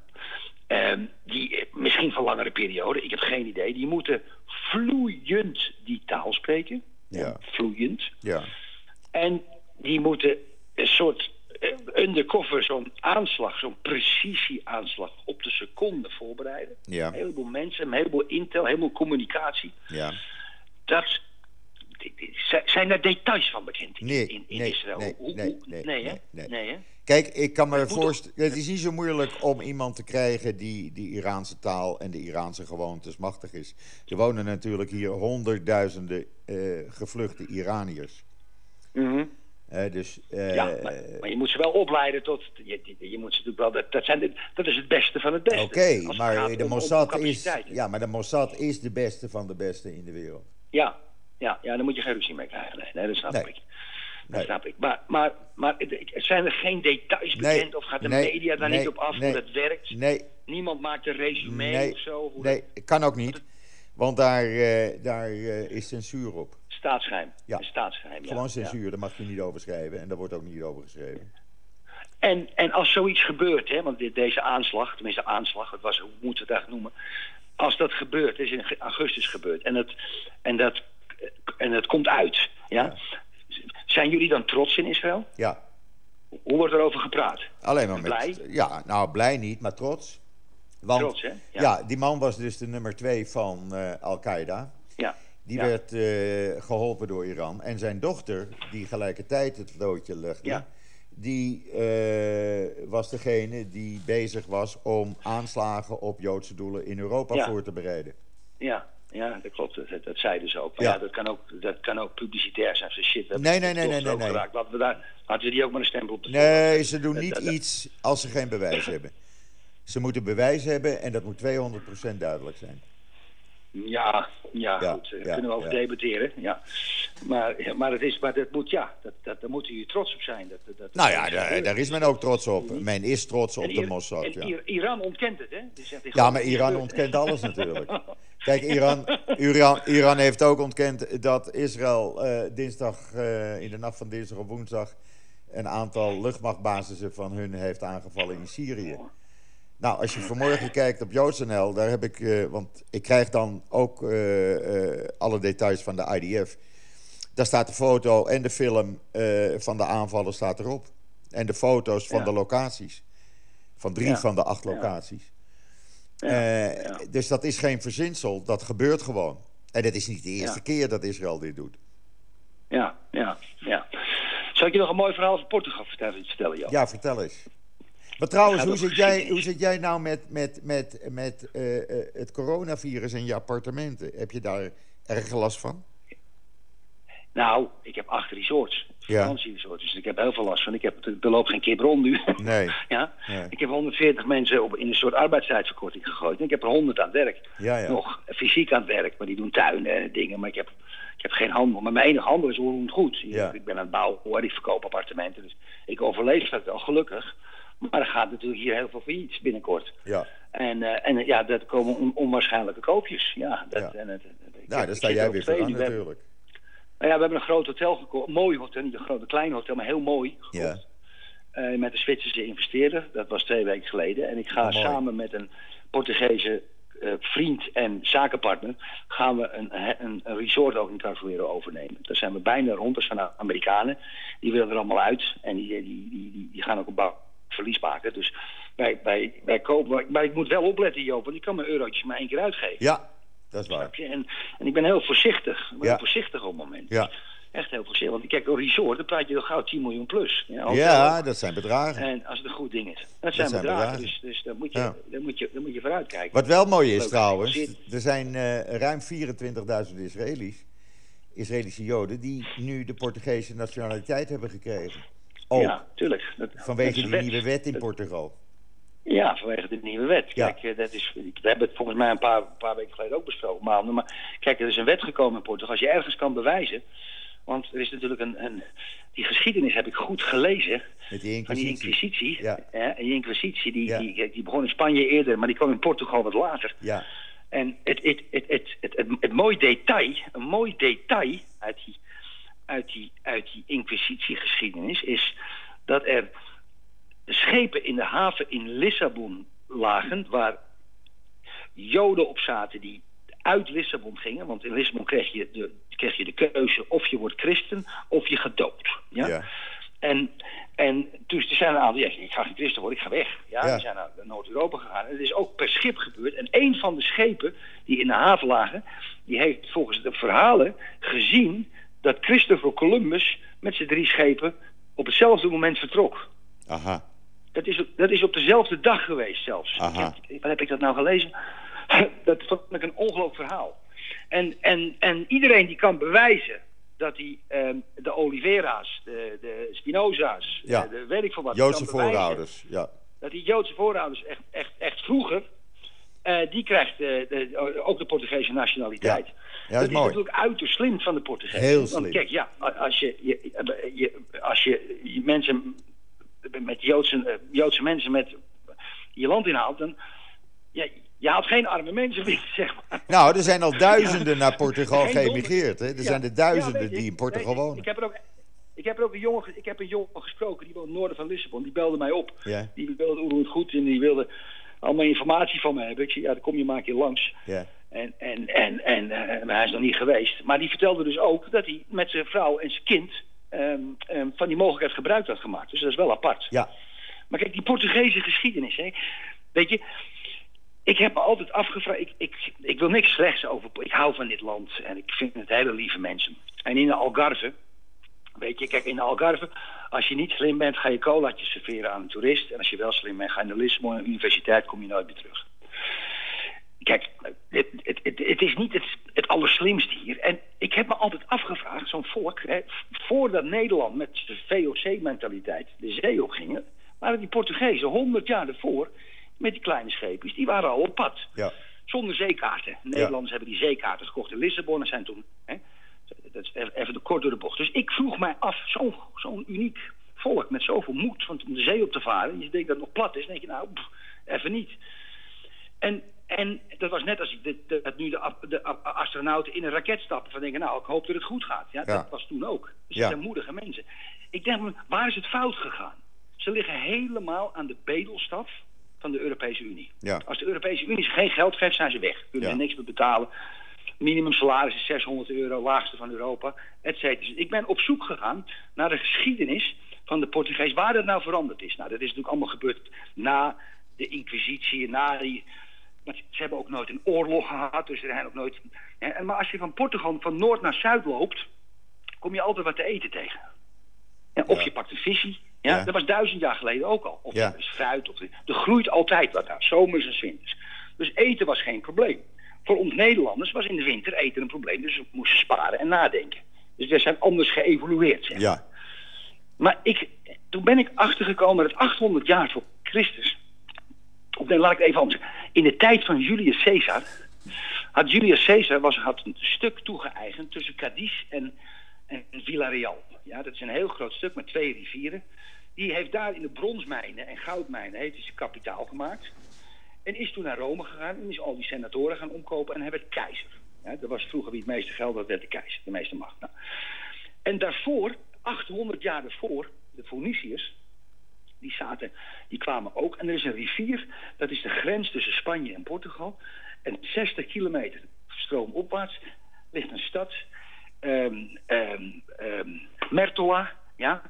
Ehm, die eh, misschien voor langere periode, ik heb geen idee, die moeten vloeiend die taal spreken, Ja. vloeiend, ja, en die moeten een soort eh, undercover zo'n aanslag, zo'n precisieaanslag op de seconde voorbereiden. Ja. Een heleboel mensen, een heleboel intel, een heleboel communicatie. ja. Dat, zijn- er details van bekend in, Nee, in, in nee, Israël? nee, Hoe- nee, hoe- nee, nee, hè? Kijk, ik kan me voorstellen, het is niet zo moeilijk om iemand te krijgen die die Iraanse taal en de Iraanse gewoontes machtig is. Er wonen natuurlijk hier honderdduizenden uh, gevluchte Iraniërs. Mhm. Uh, dus, uh, ja, maar, maar, je moet ze wel opleiden tot. Je, je moet ze natuurlijk wel. Dat, zijn de, dat is het beste van het beste. Oké, okay, maar de Mossad is. Ja, maar de Mossad is de beste van de beste in de wereld. Ja, ja, ja daar moet je geen ruzie mee krijgen. Nee, nee dat snap nee. ik. Dat nee. snap ik. Maar, maar, maar zijn er geen details bekend? Of gaat de media daar niet op af hoe dat werkt? Nee. Niemand maakt een resume nee. of zo? Hoe nee, dat... kan ook niet. Want daar, uh, daar uh, is censuur op. Staatsgeheim. Ja. Staatsgeheim, ja. Gewoon censuur, ja. daar mag je niet over schrijven. En daar wordt ook niet over geschreven. En, en als zoiets gebeurt, hè, want dit, deze aanslag, tenminste aanslag, het was, hoe moeten we eigenlijk noemen? Als dat gebeurt, is in augustus gebeurd, en het, en dat, en het komt uit, ja? ja. Zijn jullie dan trots in Israël? Ja. Hoe wordt er over gepraat? Alleen maar met, blij? Ja, nou blij niet, maar trots. Want, trots, hè? Ja. ja. die man was dus de nummer twee van uh, Al-Qaeda. Ja. Die ja. werd uh, geholpen door Iran. En zijn dochter, die gelijkertijd het loodje legde, ja. die uh, was degene die bezig was om aanslagen op Joodse doelen in Europa voor te bereiden. Ja, ja, dat klopt. Dat, dat zeiden ze ook. Maar Ja. ja, dat, kan ook dat kan ook publicitair zijn. Zo shit, dat Nee, nee, nee, nee, nee, nee. Laten we, daar, laten we die ook maar een stempel op de Nee, ze doen niet dat- iets als ze geen bewijs hebben. Ze moeten bewijs hebben en dat moet 200% duidelijk zijn. Ja, ja, Ja, goed. Daar ja, kunnen we over ja. debatteren. Ja. Maar, maar, het is, maar dat moet, ja, dat, dat, daar moeten jullie trots op zijn. Dat, dat, dat Nou ja, daar, daar is men ook trots op. Men is trots op de Mossad. Ja. Ir- Iran ontkent het, hè? Die zegt, dit Ja, maar Iran ontkent alles natuurlijk. Kijk, Iran, Iran, Iran heeft ook ontkend dat Israël eh, dinsdag, eh, in de nacht van dinsdag op woensdag, een aantal luchtmachtbasissen van hun heeft aangevallen in Syrië. Nou, als je vanmorgen kijkt op JoodsNL, daar heb ik, eh, want ik krijg dan ook alle details van de IDF. Daar staat de foto en de film van de aanvallen staat erop. En de foto's van Ja. de locaties. Van drie Ja. van de acht locaties. Eh, ja. Dus dat is geen verzinsel, dat gebeurt gewoon. En het is niet de eerste Ja. keer dat Israël dit doet. Ja, ja, ja. Zal ik je nog een mooi verhaal van Portugal vertellen, vertellen Joop? Ja, vertel eens. Maar trouwens, hoe zit, jij, hoe zit jij nou met, met, met, met eh, eh, het coronavirus in je appartementen? Heb je daar erg last van? Nou, ik heb acht resorts. Ja. Vakantieresorts. Dus ik heb heel veel last van. Ik heb, er loopt geen kip rond nu. Nee. ja? Nee. Ik heb 140 mensen op, in een soort arbeidstijdverkorting gegooid. En ik heb er 100 aan het werk. Ja, ja. Nog fysiek aan het werk. Maar die doen tuinen en dingen. Maar ik heb, ik heb geen handel. Maar mijn enige handel is onroerend goed. Ja. Ik ben aan het bouwen. hoor. Ik verkoop appartementen. Dus ik overleef dat wel, gelukkig. Maar er gaat natuurlijk hier heel veel failliet binnenkort. Ja. En, eh, en ja, dat komen on- onwaarschijnlijke koopjes. Ja, dat, Ja. en het, Nou, daar sta jij er weer voor aan natuurlijk. Nou ja, we hebben een groot hotel gekocht. Een mooi hotel, niet een groot, een klein hotel, maar heel mooi gekocht. Ja. Eh, met een Zwitserse investeerder. Dat was twee weken geleden. En ik ga Oh, samen met een Portugese eh, vriend en zakenpartner... gaan we een, een, een resort ook in Carvalho overnemen. Daar zijn we bijna rond. Dat zijn Amerikanen. Die willen er allemaal uit. En die, die, die, die, die gaan ook een bouw verlies maken. Dus wij, wij, wij kopen... Maar ik moet wel opletten, Joop. Want ik kan mijn eurotjes maar één keer uitgeven. Ja, dat is waar. Snap je? En, en ik ben heel voorzichtig. Ik ben Ja. voorzichtig op het moment. Ja, Echt heel voorzichtig. Want kijk, een resort, dan praat je toch gauw 10 miljoen plus. Ja, ja dat zijn bedragen. En als het een goed ding is. Dat zijn bedragen, bedragen. dus, dus daar, moet je, Ja. daar, moet je, daar moet je vooruit kijken. Wat wel mooi is trouwens, er zijn eh, ruim 24.000 Israëli's, Israëlische Joden, die nu de Portugese nationaliteit hebben gekregen. Ook Ja, tuurlijk. Dat, vanwege is die wet. nieuwe wet in Dat- Portugal. Ja, vanwege de nieuwe wet. Kijk, eh, dat is, we hebben het volgens mij een paar, paar weken geleden ook besproken, maanden. Maar kijk, er is een wet gekomen in Portugal. Als je ergens kan bewijzen. Want er is natuurlijk een. een die geschiedenis heb ik goed gelezen. Met die die inquisitie. inquisitie. Ja. hè, die inquisitie die, Ja. die, die begon in Spanje eerder, maar die kwam in Portugal wat later. Ja, En het, het, het, het, het, het, het mooi detail, een mooi detail uit die, uit die, uit die inquisitiegeschiedenis is dat er schepen in de haven in Lissabon lagen waar Joden op zaten die uit Lissabon gingen. Want in Lissabon kreeg je de, kreeg je de keuze of je wordt christen of je gedoopt. Ja? ja. En, en toen zijn er een aantal, ja, ik ga geen christen worden, ik ga weg. Ja, Ja. Die zijn naar Noord-Europa gegaan. En het is ook per schip gebeurd. En een van de schepen die in de haven lagen, die heeft volgens de verhalen gezien dat Christopher Columbus met zijn drie schepen op hetzelfde moment vertrok. Aha. Dat is, op- dat is op dezelfde dag geweest zelfs. Aha. Heb, waar heb ik dat nou gelezen? dat vond ik een ongelooflijk verhaal. En, en, en iedereen die kan bewijzen dat die, ehm, de Olivera's, de, de Spinoza's, Ja. de, de weet ik veel wat... Joodse voorouders. Ja. Dat die Joodse voorouders echt, echt, echt vroeger... eh, die krijgt eh, de, ook de Portugese nationaliteit. Ja. Ja, dat is is natuurlijk uiterst slim van de Portugezen. Heel Want slim. kijk, ja, als je, je, je, als je mensen met Joodse, eh, Joodse mensen met je land inhaalt, dan ja, je haalt geen arme mensen binnen, zeg maar. Nou, er zijn al duizenden naar Portugal geëmigreerd. Hè? Er Ja. zijn er duizenden die in Portugal wonen. Ik heb er ook, ik heb er ook een jongen, ge- ik heb een jongen gesproken, die woont noorden van Lissabon. Die belde mij op. Die wilde hoe het goed en die wilde allemaal informatie van me hebben. Ik zei, ja, dan kom je maar een keer langs. Ja. En, en, en, en eh, maar hij is nog niet geweest. Maar die vertelde dus ook dat hij met zijn vrouw en zijn kind ehm, ehm, van die mogelijkheid gebruik had gemaakt. Dus dat is wel apart. Ja. Maar kijk, die Portugese geschiedenis, hè, weet je, ik heb me altijd afgevraagd, ik, ik, ik wil niks slechts over, ik hou van dit land en ik vind het hele lieve mensen. En in de Algarve, weet je, kijk, in de Algarve, als je niet slim bent, ga je colaatjes serveren aan een toerist. En als je wel slim bent, ga je naar Lissabon, universiteit, kom je nooit meer terug. Kijk, het, het, het, het is niet het, het allerslimste hier. En ik heb me altijd afgevraagd, zo'n volk, hè, voordat Nederland met de VOC-mentaliteit de zee op gingen, waren die Portugezen honderd jaar ervoor met die kleine scheepjes, die waren al op pad. Ja. Zonder zeekaarten. Nederlanders hebben die zeekaarten gekocht in Lissabon en zijn toen. Hè, dat is even de kort door de bocht. Dus ik vroeg mij af, zo'n uniek volk met zoveel moed van de zee op te varen. Je denkt dat het nog plat is, dan denk je nou, pff, even niet. En, en dat was net als ik de, de- dat nu de, de astronauten in een raket stappen. Van denken, nou, ik hoop dat het goed gaat. Ja, Ja. Dat was toen ook. Dus Ja. het zijn moedige mensen. Ik denk, waar is het fout gegaan? Ze liggen helemaal aan de bedelstaf van de Europese Unie. Ja. Als de Europese Unie ze geen geld geeft, zijn ze weg. Kunnen ze niks meer betalen. Minimum salaris is 600 euro, laagste van Europa, et cetera. Dus ik ben op zoek gegaan naar de geschiedenis van de Portugees, waar dat nou veranderd is. Nou, dat is natuurlijk allemaal gebeurd na de Inquisitie, na die... Maar ze hebben ook nooit een oorlog gehad, dus er zijn ook nooit... Hè, en maar als je van Portugal van noord naar zuid loopt, kom je altijd wat te eten tegen. Ja, of Ja. je pakt een visie. Ja, Ja. Dat was duizend jaar geleden ook al. Of Ja. fruit. Of er, er groeit altijd wat daar, zomers en winters. Dus eten was geen probleem. Voor ons Nederlanders was in de winter eten een probleem. Dus we moesten sparen en nadenken. Dus we zijn anders geëvolueerd. Zeg. Ja. Maar ik, toen ben ik achtergekomen dat 800 jaar voor Christus. Of laat ik het even anders. In de tijd van Julius Caesar. Had Julius Caesar was, had een stuk toegeëigend tussen Cadiz en, en Villarreal. Ja, dat is een heel groot stuk met twee rivieren. Die heeft daar in de bronsmijnen en goudmijnen heeft hij zijn kapitaal gemaakt. En is toen naar Rome gegaan en is al die senatoren gaan omkopen en hij werd keizer. Ja, dat was vroeger wie het meeste geld had, werd de keizer, de meeste macht. Nou, en daarvoor, 800 jaar daarvoor, de Phoeniciërs, die zaten, die kwamen ook. En er is een rivier, dat is de grens tussen Spanje en Portugal. En 60 kilometer stroomopwaarts ligt een stad, ehm ehm ehm, Mertola, ja.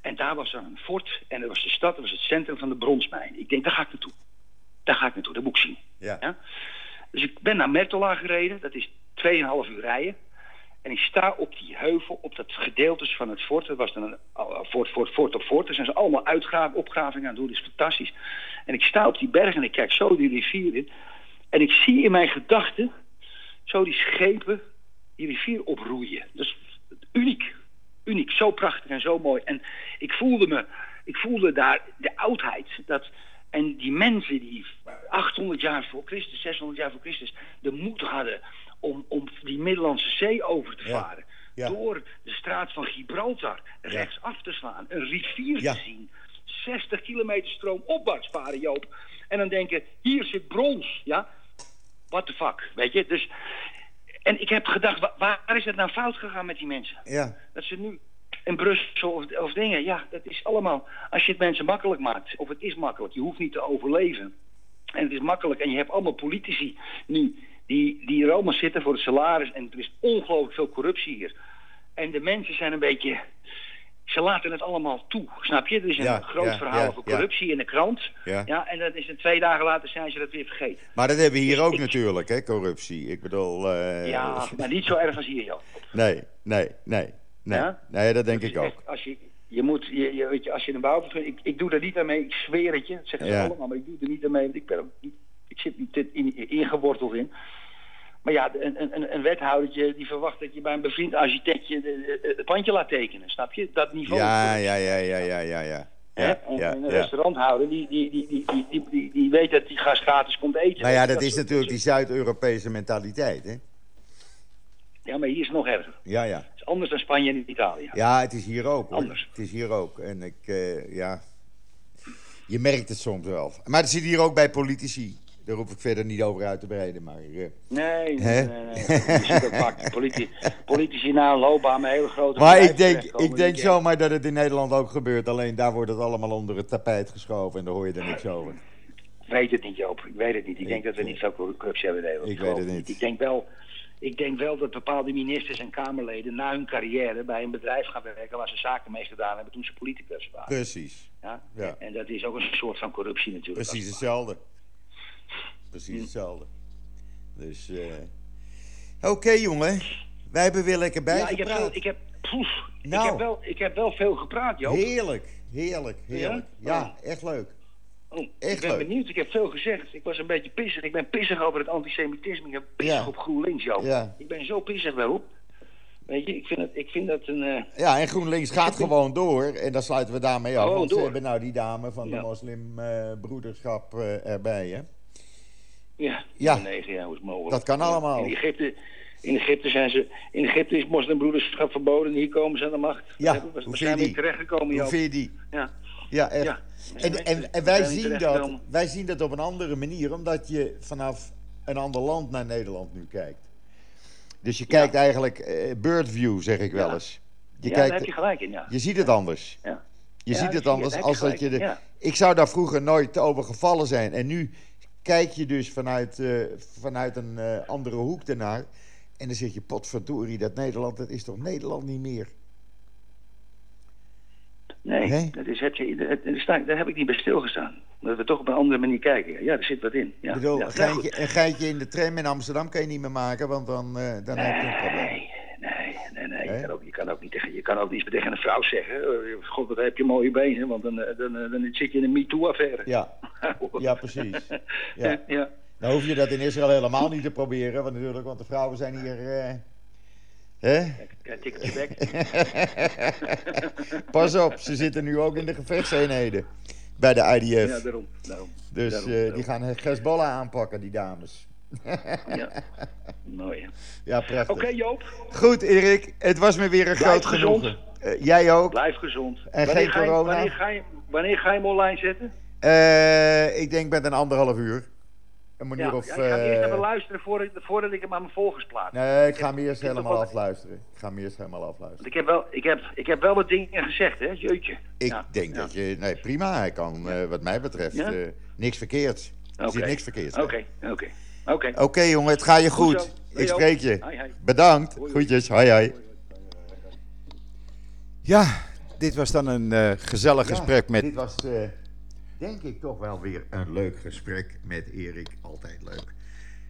En daar was er een fort en dat was de stad, dat was het centrum van de bronsmijn. Ik denk, daar ga ik naartoe. Daar ga ik naartoe, dat moet ik zien. Ja. Ja? Dus ik ben naar Mertola gereden, dat is 2,5 uur rijden. En ik sta op die heuvel, op dat gedeelte van het fort. Dat was dan een fort, fort, fort op fort. Daar zijn ze allemaal uitgravingen, opgravingen aan doen. Dat is fantastisch. En ik sta op die berg en ik kijk zo die rivier in. En ik zie in mijn gedachten zo die schepen die rivier oproeien. Dat is uniek. Uniek, zo prachtig en zo mooi. En ik voelde me, ik voelde daar de oudheid. Dat, en die mensen die 800 jaar voor Christus, 600 jaar voor Christus, de moed hadden om, om die Middellandse Zee over te varen. Ja. Door de straat van Gibraltar rechts af te slaan. Een rivier te zien. 60 kilometer stroom opwaarts varen, Joop. En dan denken, hier zit brons. Ja, what the fuck, weet je. Dus, en ik heb gedacht, wa- waar is het nou fout gegaan met die mensen? Ja. Dat ze nu in Brussel of, of dingen, ja, dat is allemaal... Als je het mensen makkelijk maakt, of het is makkelijk, je hoeft niet te overleven. En het is makkelijk, en je hebt allemaal politici nu die, die Rome zitten voor het salaris. En er is ongelooflijk veel corruptie hier. En de mensen zijn een beetje... Ze laten het allemaal toe, snap je? Er is een Ja, groot ja, verhaal ja, over corruptie in de krant. Ja. En dat is een twee dagen later zijn ze dat weer vergeten. Maar dat hebben we hier ook Ik- natuurlijk, hè, corruptie. Ik bedoel... eh, Ja, maar niet zo erg als hier, joh. Nee, nee, nee. Nee, nee dat denk ik ook. echt, als je, Je moet, je, je, weet je, als je een bouwvergunning... Ik, ik doe daar niet aan mee, ik zweer het je. Dat zeggen ze allemaal, maar ik doe er niet aan mee. Want ik, ben ook niet, ik zit niet in, in, ingeworteld in. Maar ja, een, een, een wethoudertje die verwacht dat je bij een bevriend architectje het pandje laat tekenen. Snap je? Dat niveau. Ja, ja, ja, ja, ja, ja, ja. Ja, en, ja, en een restauranthouder die, die, die, die, die, die, weet dat die gast gratis komt eten. Nou ja, dat is natuurlijk die Zuid-Europese mentaliteit, hè? Ja, maar hier is het nog erger. Ja, ja. Het is anders dan Spanje en Italië. Ja, het is hier ook, hoor. Anders. Het is hier ook. En ik, eh, ja... Je merkt het soms wel. Maar het zit hier ook bij politici. Daar hoef ik verder niet over uit te breiden, maar... eh, Nee, nee, Hè? nee, nee. Je ziet ook vaak politi politici na een loopbaan met hele grote Maar ik denk, ik denk kennen. zomaar dat het in Nederland ook gebeurt. Alleen daar wordt het allemaal onder het tapijt geschoven en daar hoor je er niks over. Ik weet het niet, Joop. Ik weet het niet. Ik, Ik, denk dat we eh, niet veel corruptie hebben in Nederland. ik weet het niet. Ik denk wel... Ik denk wel dat bepaalde ministers en Kamerleden na hun carrière bij een bedrijf gaan werken waar ze zaken mee gedaan hebben toen ze politicus waren. Precies. Ja? Ja. En dat is ook een soort van corruptie natuurlijk. Precies hetzelfde. Precies hetzelfde. Dus, eh oké jongen. Wij hebben weer lekker Ja, ik heb, ik, heb, poef, Nou. ik, heb wel, ik heb wel veel gepraat, Joop. Heerlijk, heerlijk, heerlijk. Ja, echt leuk. Oh, Echt ik ben leuk. benieuwd, ik heb veel gezegd. Ik was een beetje pissig. Ik ben pissig over het antisemitisme. Ik ben pissig Ja. op GroenLinks, Joop. Ja. Ik ben zo pissig daarop. Weet je, ik vind, het, ik vind dat een... eh, Ja, en GroenLinks gaat gewoon door. En dan sluiten we daarmee af. Gewoon want ze door. hebben nou die dame van de moslimbroederschap eh, erbij, hè? Ja, Ja. negen jaar hoe is mogelijk. Dat kan allemaal. In Egypte, in Egypte zijn ze... In Egypte is moslimbroederschap verboden. En hier komen ze aan de macht. Ja, we waarschijnlijk die? terechtgekomen, Hoe vind je die? Ja. Ja, echt. Ja. En, en, en wij, zijn niet zien dat, wij zien dat op een andere manier, omdat je vanaf een ander land naar Nederland nu kijkt. Dus je kijkt eigenlijk eh, birdview, zeg ik wel eens. Je, ja, daar heb kijkt, je gelijk in, ja. je ziet het anders. ja. Je ziet het anders als je dat je... De, Ik zou daar vroeger nooit over gevallen zijn. En nu kijk je dus vanuit, eh, vanuit een eh, andere hoek ernaar. En dan zeg je, potverdorie, dat Nederland, dat is toch Nederland niet meer? Nee, Nee? Dat is, heb je, dat- daar heb ik niet bij stilgestaan. Dat we toch op een andere manier kijken. Ja, er zit wat in. Ja, Ik bedoel, ja, een, geintje, goed. een geintje in de tram in Amsterdam kan je niet meer maken, want dan, eh, dan heb je een probleem. Nee, nee, nee, nee. Je kan, ook, je, kan ook niet tegen, je kan ook niet tegen een vrouw zeggen. eh, God, wat heb je mooie benen, want dan, dan, eh, dan zit je in een MeToo-affaire. Ja, ja, precies. Ja. ja. Dan hoef je dat in Israël helemaal niet te proberen, want natuurlijk, want de vrouwen zijn hier... eh, hè? Ja, tikkeltje bek. Pas op, ze zitten nu ook in de gevechtseenheden bij de IDF. Ja, daarom. daarom. dus daarom, eh, daarom. die gaan Hezbollah aanpakken, die dames. Ja. Mooi. Ja, prachtig. Oké, Joop. Goed, Erik, het was me weer een Blijf groot gezond. genoegen. Eh, jij ook? Blijf gezond. En wanneer geen ga je, corona? Wanneer ga, je, wanneer ga je hem online zetten? Eh, ik denk met een anderhalf uur. Een manier Ja, of... ja, ik ga eerst eh, even luisteren voordat, voordat ik hem aan mijn volgers plaats. Nee, ik ga hem eerst helemaal afluisteren. Ik ga hem eerst helemaal afluisteren. Ik heb wel, ik heb, ik heb wel wat dingen gezegd, hè, jeutje. Ik Ja, denk ja. dat je... Nee, prima. Hij kan, eh, wat mij betreft, Ja? eh, niks verkeerd. Er Oké. zit niks verkeerd. Oké, oké. Oké. Oké, jongen, het gaat je Goed Ik spreek je. Bedankt. Hoi, hoi. Groetjes. Hoi, hoi. Ja, dit was dan een gezellig gesprek met... Dit was, eh, denk ik, toch wel weer een leuk gesprek met Erik. Altijd leuk.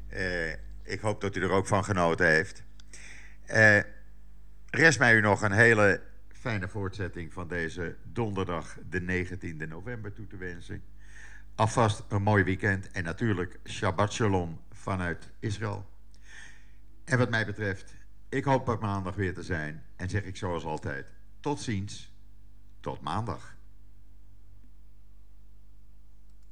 Eh, ik hoop dat u er ook van genoten heeft. Eh, rest mij u nog een hele fijne voortzetting van deze donderdag, de 19e november, toe te wensen. Alvast een mooi weekend en natuurlijk Shabbat Shalom vanuit Israël. En wat mij betreft, ik hoop op maandag weer te zijn. En zeg ik zoals altijd, tot ziens, tot maandag.